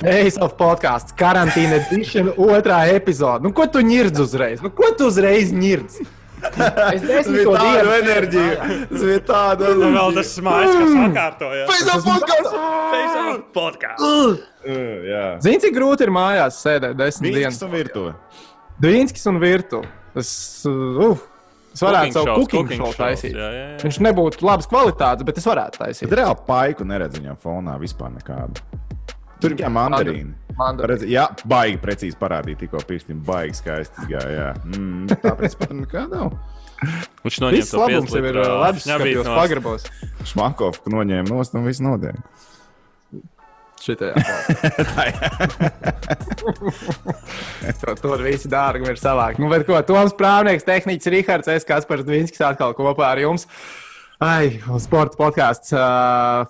Face of podkāsts, karantīna edition, otrā epizode. Nu, ko tu ņirdz uzreiz? Nu, ko tu uzreiz ņirdz? Es desmito tādu dienu enerģiju. Tas bija tāda Un vēl tas smaids, kas sakārtoja. Face of podkāsts! Facebook podkāsts. Zini, cik grūti ir mājās sēdēt desmit dienas? un virtuve. Dvīnskis un Virtu. Es, uh, es varētu savu cooking show taisīt. Jā, jā, jā. Viņš nebūtu labas kvalitātes, bet es varētu taisīt. Bet reāli paiku neredz viņam fonā vispār nekādu. Tur mandarīni. Mandarīni. Redz, jā, baigi precīzi parādīja tikko pirkstiem. Baigi skaisti. Jā, jā. Mm, tāpēc pat nekā nav. Viņš Viss to labums jau ir ņabīt skapjos nost. pagrabos. Šmakovka noņēma nost un viss nodeļ. Šitajā. to, tur viss dārgi ir savākt. Nu, bet ko, Toms Prāvnieks, tehniķis Rihards, es Kaspars Dvinskis atkal kopā ar jums. Ai, un sporta podkāsts uh,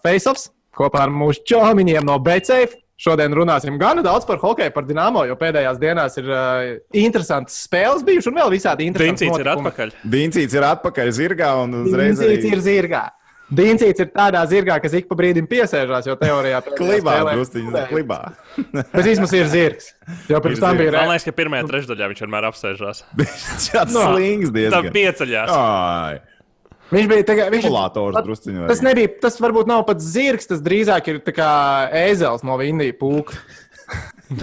Faceoffs kopā ar mūsu čomiņiem no BCF. Šodien runāsim gan daudz par hokeju, par Dienāmo, jo pēdējās dienās ir uh, interesantas spēles bijušas un vēl visādi interesanti. Dincīts ir atpakaļ. Dīncīts ir atpakaļ zirgā un uzreiz Dincīts arī ir zirgā. Dincīts ir tādā zirgā, kas ik pa brīdim piesēžās, jo teorijā pēdējā klibā. spēlē- Drusciņš klibā. Bet vismaz ir zirgs. Jo pirms Ir tam bija Man liekas, ka pirmajā trešdaļā viņš vienmēr apsēžās. Šāds No. slings Tā diezgan. pieceļās. Ai, Viņš bija tā kā. Viņš, Simulators drusciņu. tas nebija, tas varbūt nav pats zirgs, tas drīzāk ir tā ēzels no Vindija pūka.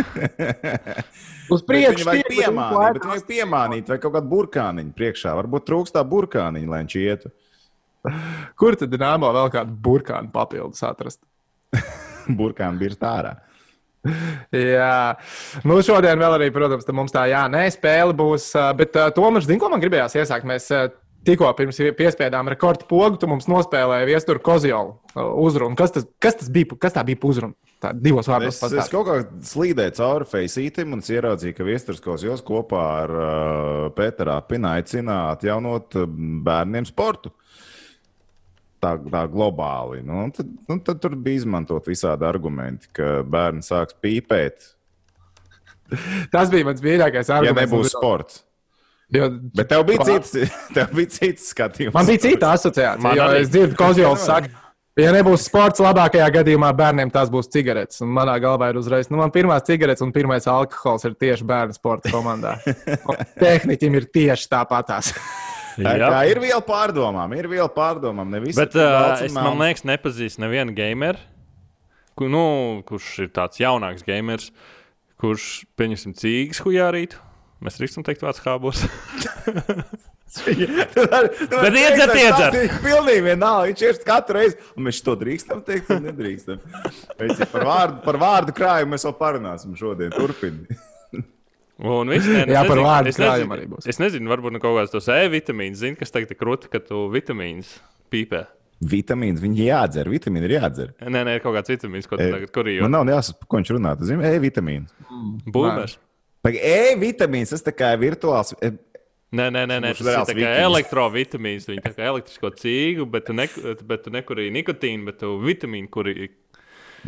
Uz Priekš, priekšu tiek, bet piemānīt, bet vajag piemānīt, vai kaut kādu burkāniņu priekšā. Varbūt trūkst tā burkāniņa, lai viņš ietu. Kur tad Dānamo vēl kādu burkānu papildus atrast? Burkāni bija ārā. Jā, nu šodien vēl arī, protams, te mums tā, jā, nē, spēle būs. Bet tomēr, zinu, ko man gribējās iesākt. Mēs tikko pirms piespiedām rekordu pogu, tu mums nospēlēji viesturu Kozjolu uh, uzrunu. Kas tas, kas tas bija? Kas tā bija pa uzrunu? Tā divos vārdos Es, es pastāst. kaut kā slīdēju cauri Faceītam un es ieraudzīju, ka Viesturskos jūs kopā ar uh, Pēteru Apinu aicina atjaunot uh, bērniem sportu. Tā, tā globāli. Nu, tad, nu, tad tur bija izmantot visādi argumenti, ka bērni sāks pīpēt, Tas bija mans mīļākais ja arguments. nebūs sports. Jo, Bet tev bija cits, tev bija cits skatījums. Man bija cita asociācija. Man Jo arī. es dzirdu, ka Kozjols saka, ja nebūs sports, labākajā gadījumā bērniem tās būs cigaretes. Un manā galvā ir uzreiz, nu, man pirmā cigaretes un pirmais alkohols ir tieši bērnu sporta komandā. Un Tehniķim ir tieši tāpatās. Tā Jā. kā ir vēl pārdomām, ir vēl pārdomām. Ne visi Bet uh, es man liekas, nepazīstu nevienu gameru, ku, nu, kurš ir tāds jaunāks gamers, kurš pieņemsim cīgas hujārītu. Mēs drīkstam teikt, vārds hābos. Bet iedzert, iedzert. Pilnīgi vienalga. Viņš ir katru reizi. Un mēs to drīkstam teikt, un nedrīkstam. Par, vārdu, par vārdu krājumu mēs vēl parunāsim šodien. Turpini. Un viss, ne, Jā, par vārdu es krājumu arī būs. Es nezinu, varbūt nu kaut kāds tos E vitamīns, zini, kas tagad ir krūti, ka tu vitamīns pīpē. Vitamīns, viņi jādzer. Vitamīni ir jādzer. Nē, nē, ir kaut kāds vitamīns, ko tu E, tagad kurī Man nav jāsaka, ko viņš runā. Tas ir E-vitamīns. Būvēs. E-vitamīns tas tā kā ir virtuāls. e, Nē, nē, nē, nē tas ir tā kā elektrovitamīns. Viņi tā kā elektrisko cīgu, bet tu, ne, bet tu nekurīji nikotīnu, bet tu vitamīnu, kuri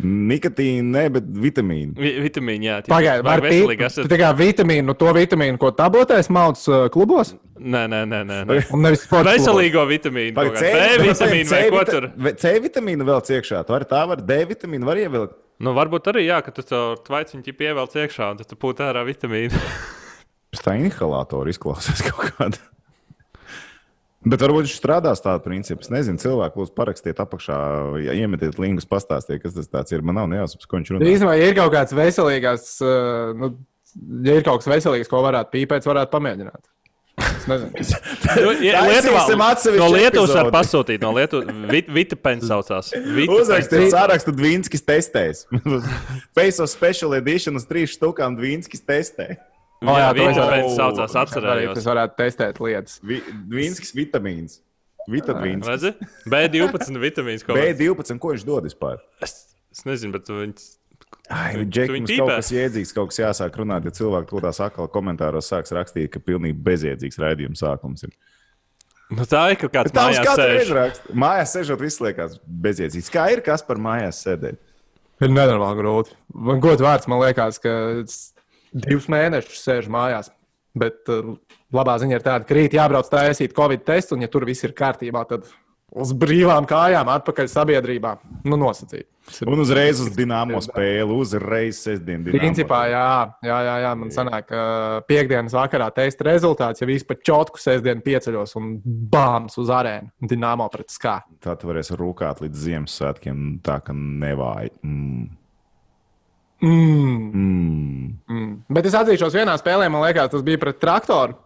Nikotīna, ne, bet vitamīni. vi, vitamīni, jā, tie Pagaidiet, var veselīgi esat. Tā kā vitamīnu, no to vitamīnu, ko tabotēs mauc klubos. Nē, nē, nē, nē. nē. Un nevis sporta klubos. Veselīgo vitamīnu, Pagaid, kaut kādu B vitamīnu vai ko tur. C vitamīnu vēl ciekšā. Tu vari tā, var D vitamīnu var ievilkt. Nu, varbūt arī, jā, ka tu caur tvaiciņu pievelc iekšā, un tad tu pūti ārā vitamīnu. Pēc tā inhalātora izklausās kaut kāda. Bet varbūt viņš strādās tādu principu. Es nezinu, cilvēku lūdzu parakstiet apakšā, ja iemetiet linkus, pastāstiet, kas tas ir. Man nav nejausmas, ko viņš runā. Īstenībā, ja ir kaut kāds veselīgāks, uh, nu, ja ir kaut kas veselīgs, ko varētu pīpēt, varētu pamēģināt. Lietuvā, no Lietuvas var pasūtīt, no Lietuvas Vitapens saucās. Vitapens. Uzrakstiet sārakstu Dvīnskis testēs. Face of Special Edition uz trīs štukām Dvīnskis testē. O, Jā, to es Vitapens varētu- saucās, atcerējos. tas varētu testēt lietas. Vi- Dvīnskis vitamīns. Vitamīns. Redzi? B12 vitamīns. ko var- B12, ko viņš dod vispār? Es, es nezinu, bet viņš. Ai, Džek, viņu mums kaut pīpē? kas iedzīgs, kaut kas jāsāk runāt, ja cilvēki to tā sakā komentāros sāks rakstīt, ka pilnīgi bezjēdzīgs raidījums sākums ir. Nu, tā ir kaut kāds Tā mums mājās sēž. sēžot, viss liekas bezjēdzīgs. Kā ir kas par mājās sēdēt? Ir nenormāli grūti. Man gods vārds, man liekas, ka es divus mēnešus sēžu mājās. Bet uh, labā ziņa ir tāda, ka rīt jābrauc taisīt Covid testu, un ja tur viss ir kārtībā, tad uz brīvām kājām atpakaļ sabiedrībā. Nu, nosacīt. Un uzreiz uz dīnāmo spēli, uzreiz sestdien. Dinamo. Principā, jā, jā, jā, jā man sanāk, ka piekdienas vakarā teista rezultāts, ja vispār čotku sestdien pieceļos un bāms uz arēnu. Dīnāmo pret skā. Tā tu varēsi rūkāt līdz Ziemassvētkiem, tā ka nevāji. Mm. Mm. Mm. Mm. Bet es atzīšos, vienā spēlē, man liekas, tas bija pret traktoru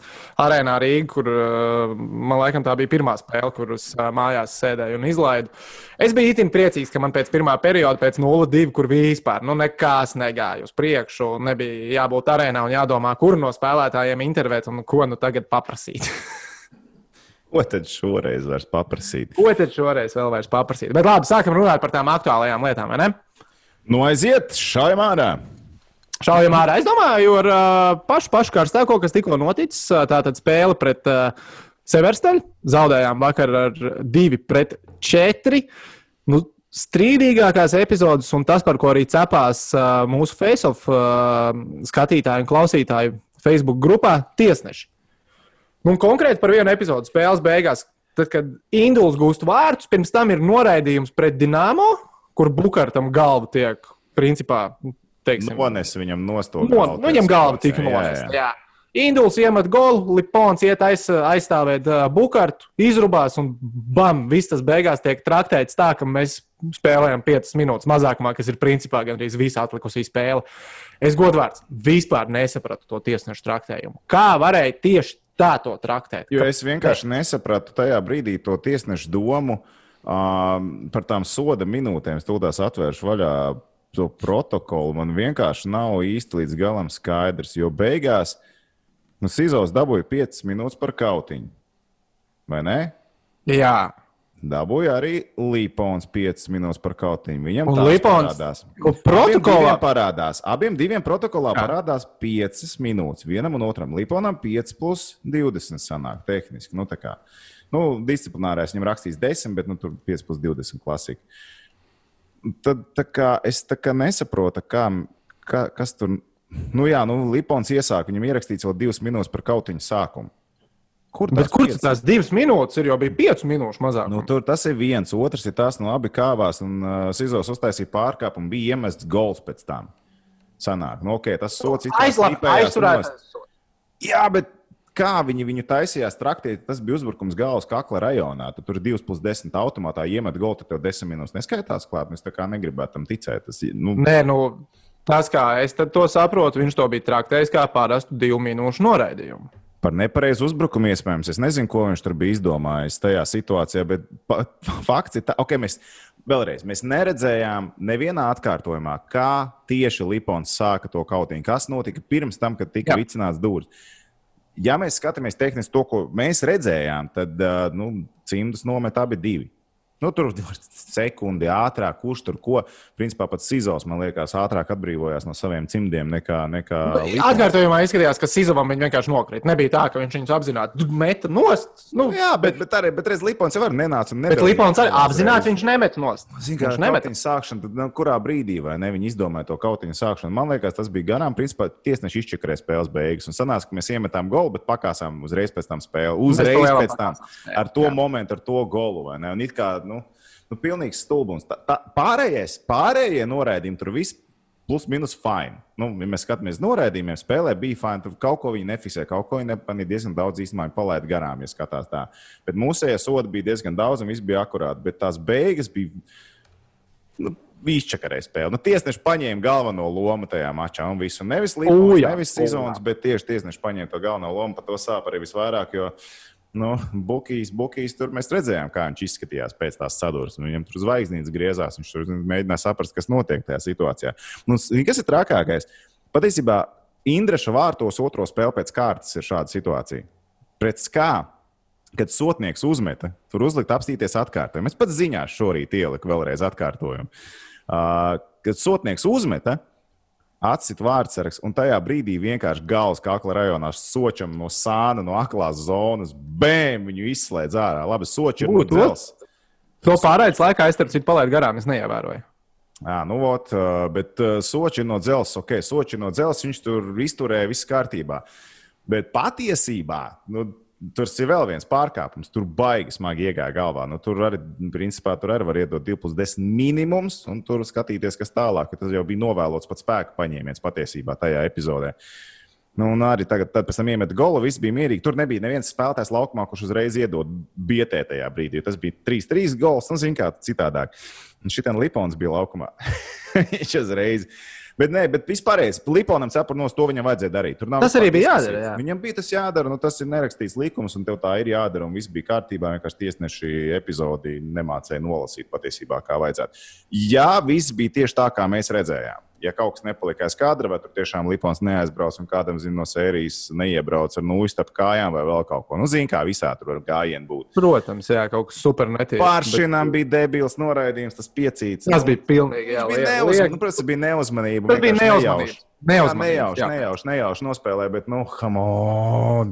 arēnā Rīgā, kur uh, man liekas, tā bija pirmā spēle, kuras uh, mājās sēdēju un izlaidu. Es biju itin priecīgs, ka man pēc pirmā perioda, pēc 0-2, kur vispār nu, nekas negāja uz priekšu, nebija jābūt arēnā un jādomā, kuru no spēlētājiem intervēt un ko nu tagad paprasīt. Ko tad šoreiz vairs paprasīt? ko tad šoreiz vēl vairs paprasīt? Bet labi, sākam runāt par tām aktuālajām lietām, vai ne? Nu, aiziet, šaujam ārā! Šaujam ārā. Es domāju, ar uh, pašu, pašu karstāko, kas tikko noticis, uh, tā tad spēle pret uh, Seversteļu. Zaudējām vakar ar 2 pret 4. Nu, strīdīgākās epizodes, un tas, par ko arī cepās uh, mūsu face-off uh, skatītāju un klausītāju Facebook grupā, tiesneši. Nu, konkrēti par vienu epizodu spēles beigās, tad, kad Induls gūst vārdus, pirms tam ir noraidījums pret Dienāmo, kur Bukartam galva tiek principā. Teiksim, Nones viņam nostūrīt. No, nu, viņam galva tika nonesta. Induls iemet golu, Lipons iet aiz, aizstāvēt uh, Bukārtu, izrubās un bam, viss tas beigās tiek traktēts tā, ka mēs spēlējam 5 minūtes mazākumā, kas ir principā gandrīz visa atlikusī spēle. Es godvārds vispār nesapratu to tiesnešu traktējumu. Kā varēja tieši tā to traktēt? Jo es vienkārši nesapratu tajā brīdī to tiesnešu domu um, par tām soda minūtēm. Tūlīt atvēršu vaļā to protokolu. Man vienkārši nav īsti līdz galam skaidrs, jo beigās nu, Sizovs dabūja 5 minūtes par kautiņu. Vai ne? Jā, Dabūja arī Līpons 5 minūtes par kautiņu. Viņam Līpons- parādās. Abiem protokolā- diviem parādās. Abiem diviem protokolā Jā. parādās 5 minūtes. Vienam un otram. Līponam 5 plus 20 sanāk tehniski. Nu, tā kā. Nu, disciplinārais viņam rakstīs 10, bet nu, tur 5 plus 20 klasika. Tad tā kā, es tā kā nesaprotu, kā, kā, kas tur. Nu, jā, nu, Līpons iesāk, viņam ierakstīts vēl 2 minūtes par kautiņu sākumu. Kur bet tās kur piecas? tas divas minūtes ir? Jau bija 5 minūtes mazāk. Nu, tur tas ir viens. Otrs ir tas, no abi kāvās, un uh, Sizos uztaisīja pārkāpumu, bija iemests gols pēc tam. Sanāk, nu, ok, tas sots ir Aizlap, aizturētājs. Jā, bet kā viņi viņu taisījās traktēt, tas bija uzbrukums galvas kakla rajonā. Tu tur 2 plus 10 automātā iemet golu, tad tev 10 minūtes neskaitās klāt. Es tā kā negribētu tam ticēt. Tas, nu, Nē, nu, tas, kā es tad to saprotu, viņš to bija traktējis kā parastu divu minūšu noraidījumu. Par nepareizu uzbrukumu iespējams. Es nezinu, ko viņš tur bija izdomājis tajā situācijā, bet fakts ir ka okay, mēs vēlreiz mēs neredzējām nevienā atkārtojumā, kā tieši Lipons sāka to kautiņu. Kas notika pirms tam, kad tika Jā. vicināts dūris. Ja mēs skatāmies tehniski to, ko mēs redzējām, tad nu, cimdus nomet abi divi. Nu, tur var sekundi ātrāk, kurš tur ko. Principā pats Sizovs, man liekas, ātrāk atbrīvojās no saviem cimdiem nekā, nekā Lipons. Atkārtojumā izskatījās, ka Sizavam viņa vienkārši nokrita. Nebija tā, ka viņš viņus apzināti meta nost. Nu, Nu, jā, bet, bet arī bet reiz Lipons jau nenāca. un bet Lipons arī apzināti viņš nemet nost. Zini, kā Viņš nemet. sākšanu, tad nu, kurā brīdī vai ne viņi izdomāja to kautiņu sākšanu? Man liekas, tas bija garām. Principā tiesneši izčakarēja spēles beigas. Un sanāca, ka mēs iemetām golu, bet pakāsām uzreiz pēc tam spēli. Uzreiz pēc tam ar to jā. momentu, ar to golu. Un it kā, nu, nu pilnīgs stulbums. Tā, tā, pārējais, pārējie noraidījumi tur viss. Plus, minus fine. Nu, ja mēs skatāmies noraidījumiem, spēlē bija fine. Tur kaut ko viņi nefiksēja, kaut ko viņi nepanīja. Diezgan daudz īstenībā palaida garām, ja skatās tā. Bet mūsējie sodi bija diezgan daudz un viss bija akurāti. Bet tās beigas bija nu, izčakarēja spēli. Nu, tiesneši paņēma galveno lomu tajā mačā un visu. Nevis jā, nevis. Sezonas, bet tieši tiesneši paņēma to galveno lomu. Par to sāp arī visvairāk. Jo, Nu, Bukijs, Bukijs, tur mēs redzējām, kā viņš izskatījās pēc tās sadursmes. Viņam tur zvaigznītes griezās, viņš tur mēģināja saprast, kas notiek tajā situācijā. Nu, kas ir trakākais? Patiesībā Indreša vārtos otro spēli pēc kārtas ir šāda situācija. Pret kā? Kad sotnieks uzmeta, tur uzlikt apstīties atkārtojumu. Es pats ziņās šorīt ieliku vēlreiz atkārtojumu. Uh, kad sotnieks uzmeta, atsit vārdsargs, un tajā brīdī vienkārši galvas kakla rajonā sočam no sāna, no aklās zonas, bēm, viņu izslēdz ārā. Labi, soči ir no Būt, būt. dzels. To pārējais laikā es starp citu palaidu garām, es neievēroju. Jā, nu, ot, bet soči ir no dzels, ok, soči ir no dzels, viņš tur izturēja, viss kārtībā. Bet patiesībā, nu, tur ir vēl viens pārkāpums. Tur baigi smagi iegāja galvā. Nu, tur arī, principā, tur arī var iedot 2 plus 10 minimums, un tur skatīties, kas tālāk. Tas jau bija novēlots pats spēka paņēmiens patiesībā tajā epizodē. Nu, un arī tagad, tad pēc tam iemet golu, viss bija mierīgi. Tur nebija neviens spēlētājs laukumā, kurš uzreiz iedod bietē tajā brīdī. Tas bija 3-3 gols, un zina, kā citādāk. Un šitā Lipons bija laukumā. Viņš uzreiz. Bet, nē, bet vispār, Liponam cepurnos to viņam vajadzēja darīt. Tas arī bija jādara. Jā. Viņam bija tas jādara, nu, tas ir nerakstīts likums, un tev tā ir jādara, un viss bija kārtībā. Vienkārši tiesneši epizodi nemācēja nolasīt patiesībā, kā vajadzētu. Jā, viss bija tieši tā, kā mēs redzējām ja kaut kas nepalika aiz kadra, vai tur tiešām Lipons neaizbrauc un kādam zin, no sērijas neiebrauc ar nūju starp kājām vai vēl kaut ko. Nu, zina, kā visā tur var gājieni būt. Protams, jā, kaut kas super netīrs. Pāršinām bet... bija debils noraidījums, tas piecīts. Tas bija pilnīgi, jā, bija neuz... liek... nu, protams, bija neuzmanība. Tas bija neuzmanība. Nejauši, nejauši, nejauši nospēlē, bet, nu, come on!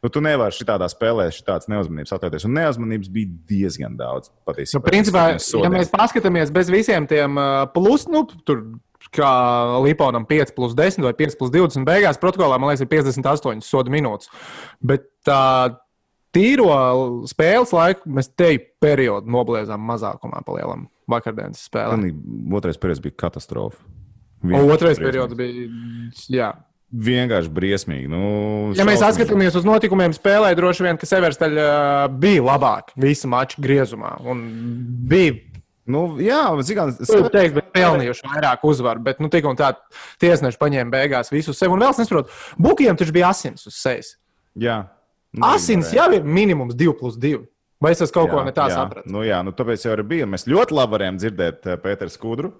Nu, tu nevari šādā spēlē šādas neuzmanības atļauties. Un neuzmanības bija diezgan daudz. Patiesībā, nu, principā, ja mēs paskatāmies bez visiem tiem plus, nu, tur kā Liponam 5 plus 10 vai 5 plus 20. Beigās protokolā, man liekas, ir 58 soda minūtes. Bet tā tīro spēles laiku mēs te periodu nobliezām mazākumā pa lielam vakardienas spēlē. Otrais periods bija katastrofa. Vienkārši otrais periods bija. Jā. Vienkārši briesmīgi. Nu, ja mēs skatāmies uz notikumiem, spēlē droši vien, ka Severstaļa bija labāk visu maču griezumā. Un bija Nu, jā, Zigans, es teiktu, bet pelnījuši vairāk uzvaru. Bet, nu, tik un tā, tiesneši paņēma beigās visu sev. Un vēl es nesaprotu, Bukiem taču bija asins uz sejas. Jā. Nu, asins jau ir minimums 2 plus 2. Vai es kaut jā, ko ne tā sapratu? Nu, jā, nu, tāpēc jau arī bija. Mēs ļoti labi varējām dzirdēt eh, Pēteru Skudru,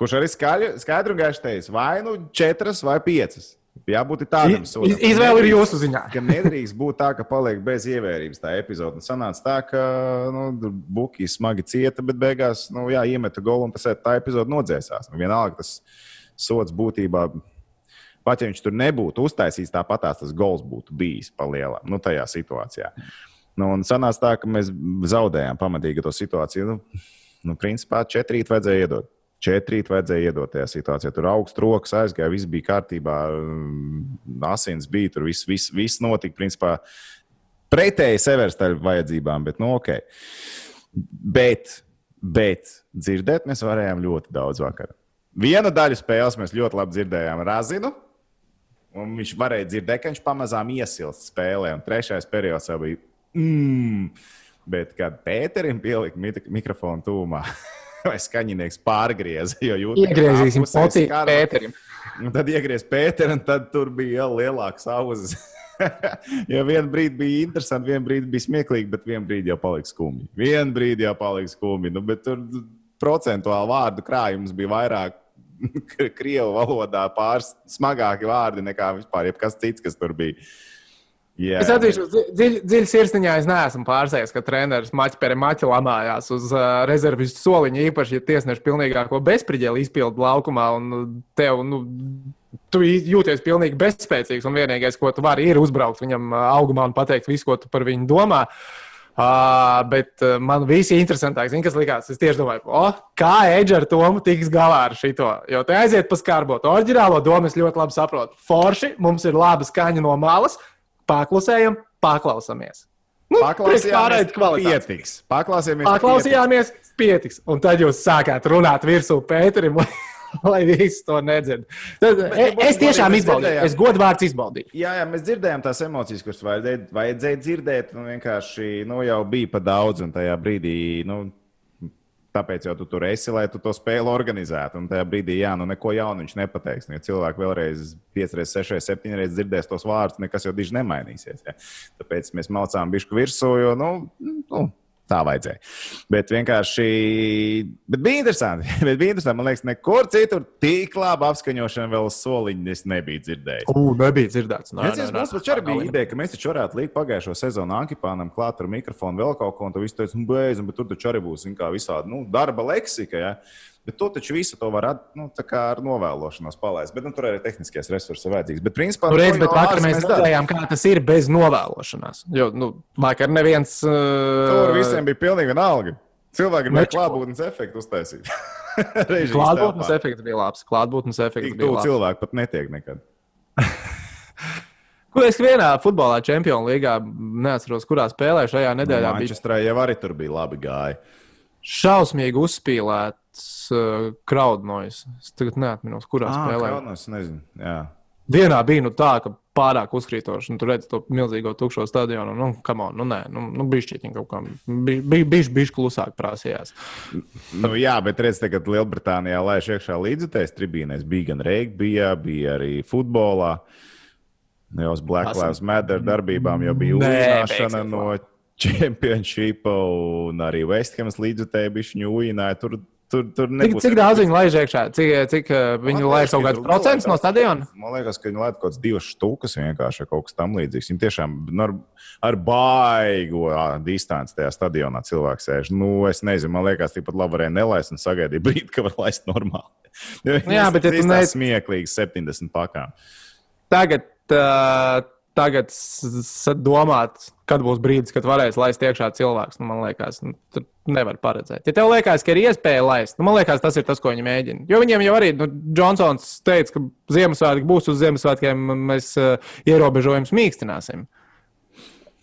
kurš arī skaidru un gaišu teica, vai nu četras vai piecas. Jābūt tādam sodam. Izvēle ir jūsu ziņā. ka nedrīkst būt tā, ka paliek bez ievērības tā epizode. Sanāca tā, ka nu, Bukīs smagi cieta, bet beigās nu, jā, iemeta golu un tas tā epizode nodzēsās. Nu, vienalga tas sots būtībā. Pat ja viņš tur nebūtu uztaisījis, tāpatās tas gols būtu bijis palielam nu, tajā situācijā. Nu, un sanāca tā, ka mēs zaudējām pamatīgi to situāciju. Nu, nu, principā četrīt vajadzēja iedot. Četrīt vajadzēja iedot tajā situācijā. Tur augsts rokas aizgāja, viss bija kārtībā, mm, asins bija, tur viss, viss, viss notika. Principā pretēji severstaļu vajadzībām, bet nu ok. Bet, bet dzirdēt mēs varējām ļoti daudz vakar. Vienu daļu spēles mēs ļoti labi dzirdējām Razinu. Un viņš varēja dzirdēt, ka viņš pamazām iesilst spēlē. Un trešais periods jau bija. Mm, bet, kad Pēterim pielika mikrofonu tūmā, vai skaņinieks pārgriez. Iegriezīsim potīti Pēterim. Un tad iegriez Pēteru, un tad tur bija jau lielāks auzas. jo vienā brīdī bija interesanti, vienā brīdī bija smieklīgi, bet vienā brīdī jau palika skumji. Vienā brīdī jau palika skumji. Nu, bet tur procentuāli vārdu krājums bija vairāk krievu valodā, pāris smagāki vārdi nekā vispār jebkas cits, kas tur bija. Yeah. Es atzīšu, dziļi dziļ sirsniņā es neesmu pārsteigts, ka treneris maķis pēc maķa lamājās uz uh, rezervistu soliņa. Īpaši, ja tiesneši pilnīgāko bezspriģēlu izpildu laukumā un tev, nu, tu jūties pilnīgi bezspēcīgs un vienīgais, ko tu vari, ir uzbraukt viņam augumā un pateikt visu, ko tu par viņu domā. Uh, bet uh, man viss ir interesantāk, zin, kas likās. Es tieši domāju, oh, kā Edžers ar Tomu tiks galā ar šo. Jo te aiziet pa skarbot. Orģinālo domu es ļoti labi saprotu. Forši, mums ir laba skaņa no malas Paklusējam, paklausāmies. Nu, Paklausījāmies, pietiks. Paklausījāmies, Paklausījāmies pietiks. pietiks. Un tad jūs sākāt runāt virsū Pēterim. lai visi to nedzird. Tad, es, es tiešām izbaudīju, es godvārds izbaudīju. Jā, jā, mēs dzirdējām tās emocijas, kuras vajadzēja, vajadzēja dzirdēt. Nu, vienkārši nu, jau bija pa daudz, un tajā brīdī nu, Tāpēc jau tu tur esi, lai tu to spēli organizētu. Un tajā brīdī, jā, nu neko jaunu viņš nepateiks. Nu, ja cilvēki vēlreiz 5, 6, 7 reizes dzirdēs tos vārdus, nekas jau diži nemainīsies. Ja? Tāpēc mēs maucām bišku virsū, jo, nu, nu Tā vajadzēja. Bet vienkārši bet bija interesanti. Bet bija interesanti. Man liekas, nekur citur tik labi apskaņošana vēl soliņa es nebiju dzirdējis. Ugh, nebija dzirdēts. Nē, nē, mums taču arī bija ideja, ka mēs taču varētu likt pagājušo sezonu Ankipānam klāt ar mikrofonu vēl kaut ko, un tu visu teici, nu, beidzam, bet tur taču arī būs kā visādi nu, darba leksika. Ja? Bet to taču visu to var nu, ar novēlošanos palaist. Bet nu, tur arī tehniskais resurss ir vajadzīgs. Bet, principā, nu, reiz, bet vakar mēs redzējām, kā tas ir bez novēlošanās. Jo nu, vakar neviens. Uh... Tur visiem bija pilnīgi vienalga. Cilvēki gribēja klātbūtnes efektu uztaisīt. klātbūtnes efekts bija labs. Klātbūtnes efekts bija labs. Cilvēki pat netiek nekad. Ko es vienā futbolā Champions līgā neatceros, kurā spēlē šajā nedēļā. No, Manchesterā jau arī tur bija labi gāja. Šausmīgi uzspīlēts uh, kraudnojas. Es tagad neatminos, kurā Ah, spēlē. Kaunas, nezinu. Jā. Vienā bija nu, tā, ka pārāk uzkrītoši. Nu, tur redzat to milzīgo tukšo stadionu. Nu, come on, nu, nē, nu, nu bišķiņi kaut kā. Bija bišķi biš klusāk prasījās. Nu, jā, bet redziet, tagad Lielbritānijā laiž iekšā līdzekļus tribīnēs. Bija gan regbijā, bija arī futbolā. Jau uz Black Lives Matter darbībām jau bija beigsies no Championship, un arī Westhams līdzekļi bija šņūjināja. Tur, tur, tur Cik, nebūs cik daudz viņi laiž iekšā? Cik, cik uh, viņi laiž kaut ka kāds procents no stadiona? Man liekas, ka viņi laid kaut kādas divas stūkas vienkārši kaut kas tam līdzīgs. Viņi tiešām ar, ar baigo distanci tajā stadionā cilvēks sēž. Nu, es nezinu, man liekas, tikpat labi varēja nelaist un sagaidīt brīdi, ka var laist normāli. Jā, bet tu ne- ne... smieklīgi 70 pakām. Tagad, uh, tagad domāt, kad būs brīdis, kad varēs laist iekšā cilvēks. Nu, man liekas, nu, tur nevar paredzēt. Ja tev liekas, ka ir iespēja laist, nu, man liekas, tas ir tas, ko viņi mēģina. Jo viņiem jau arī, nu, Džonsons teica, ka Ziemassvētki būs uz Ziemassvētkiem, mēs uh, ierobežojumus mīkstināsim.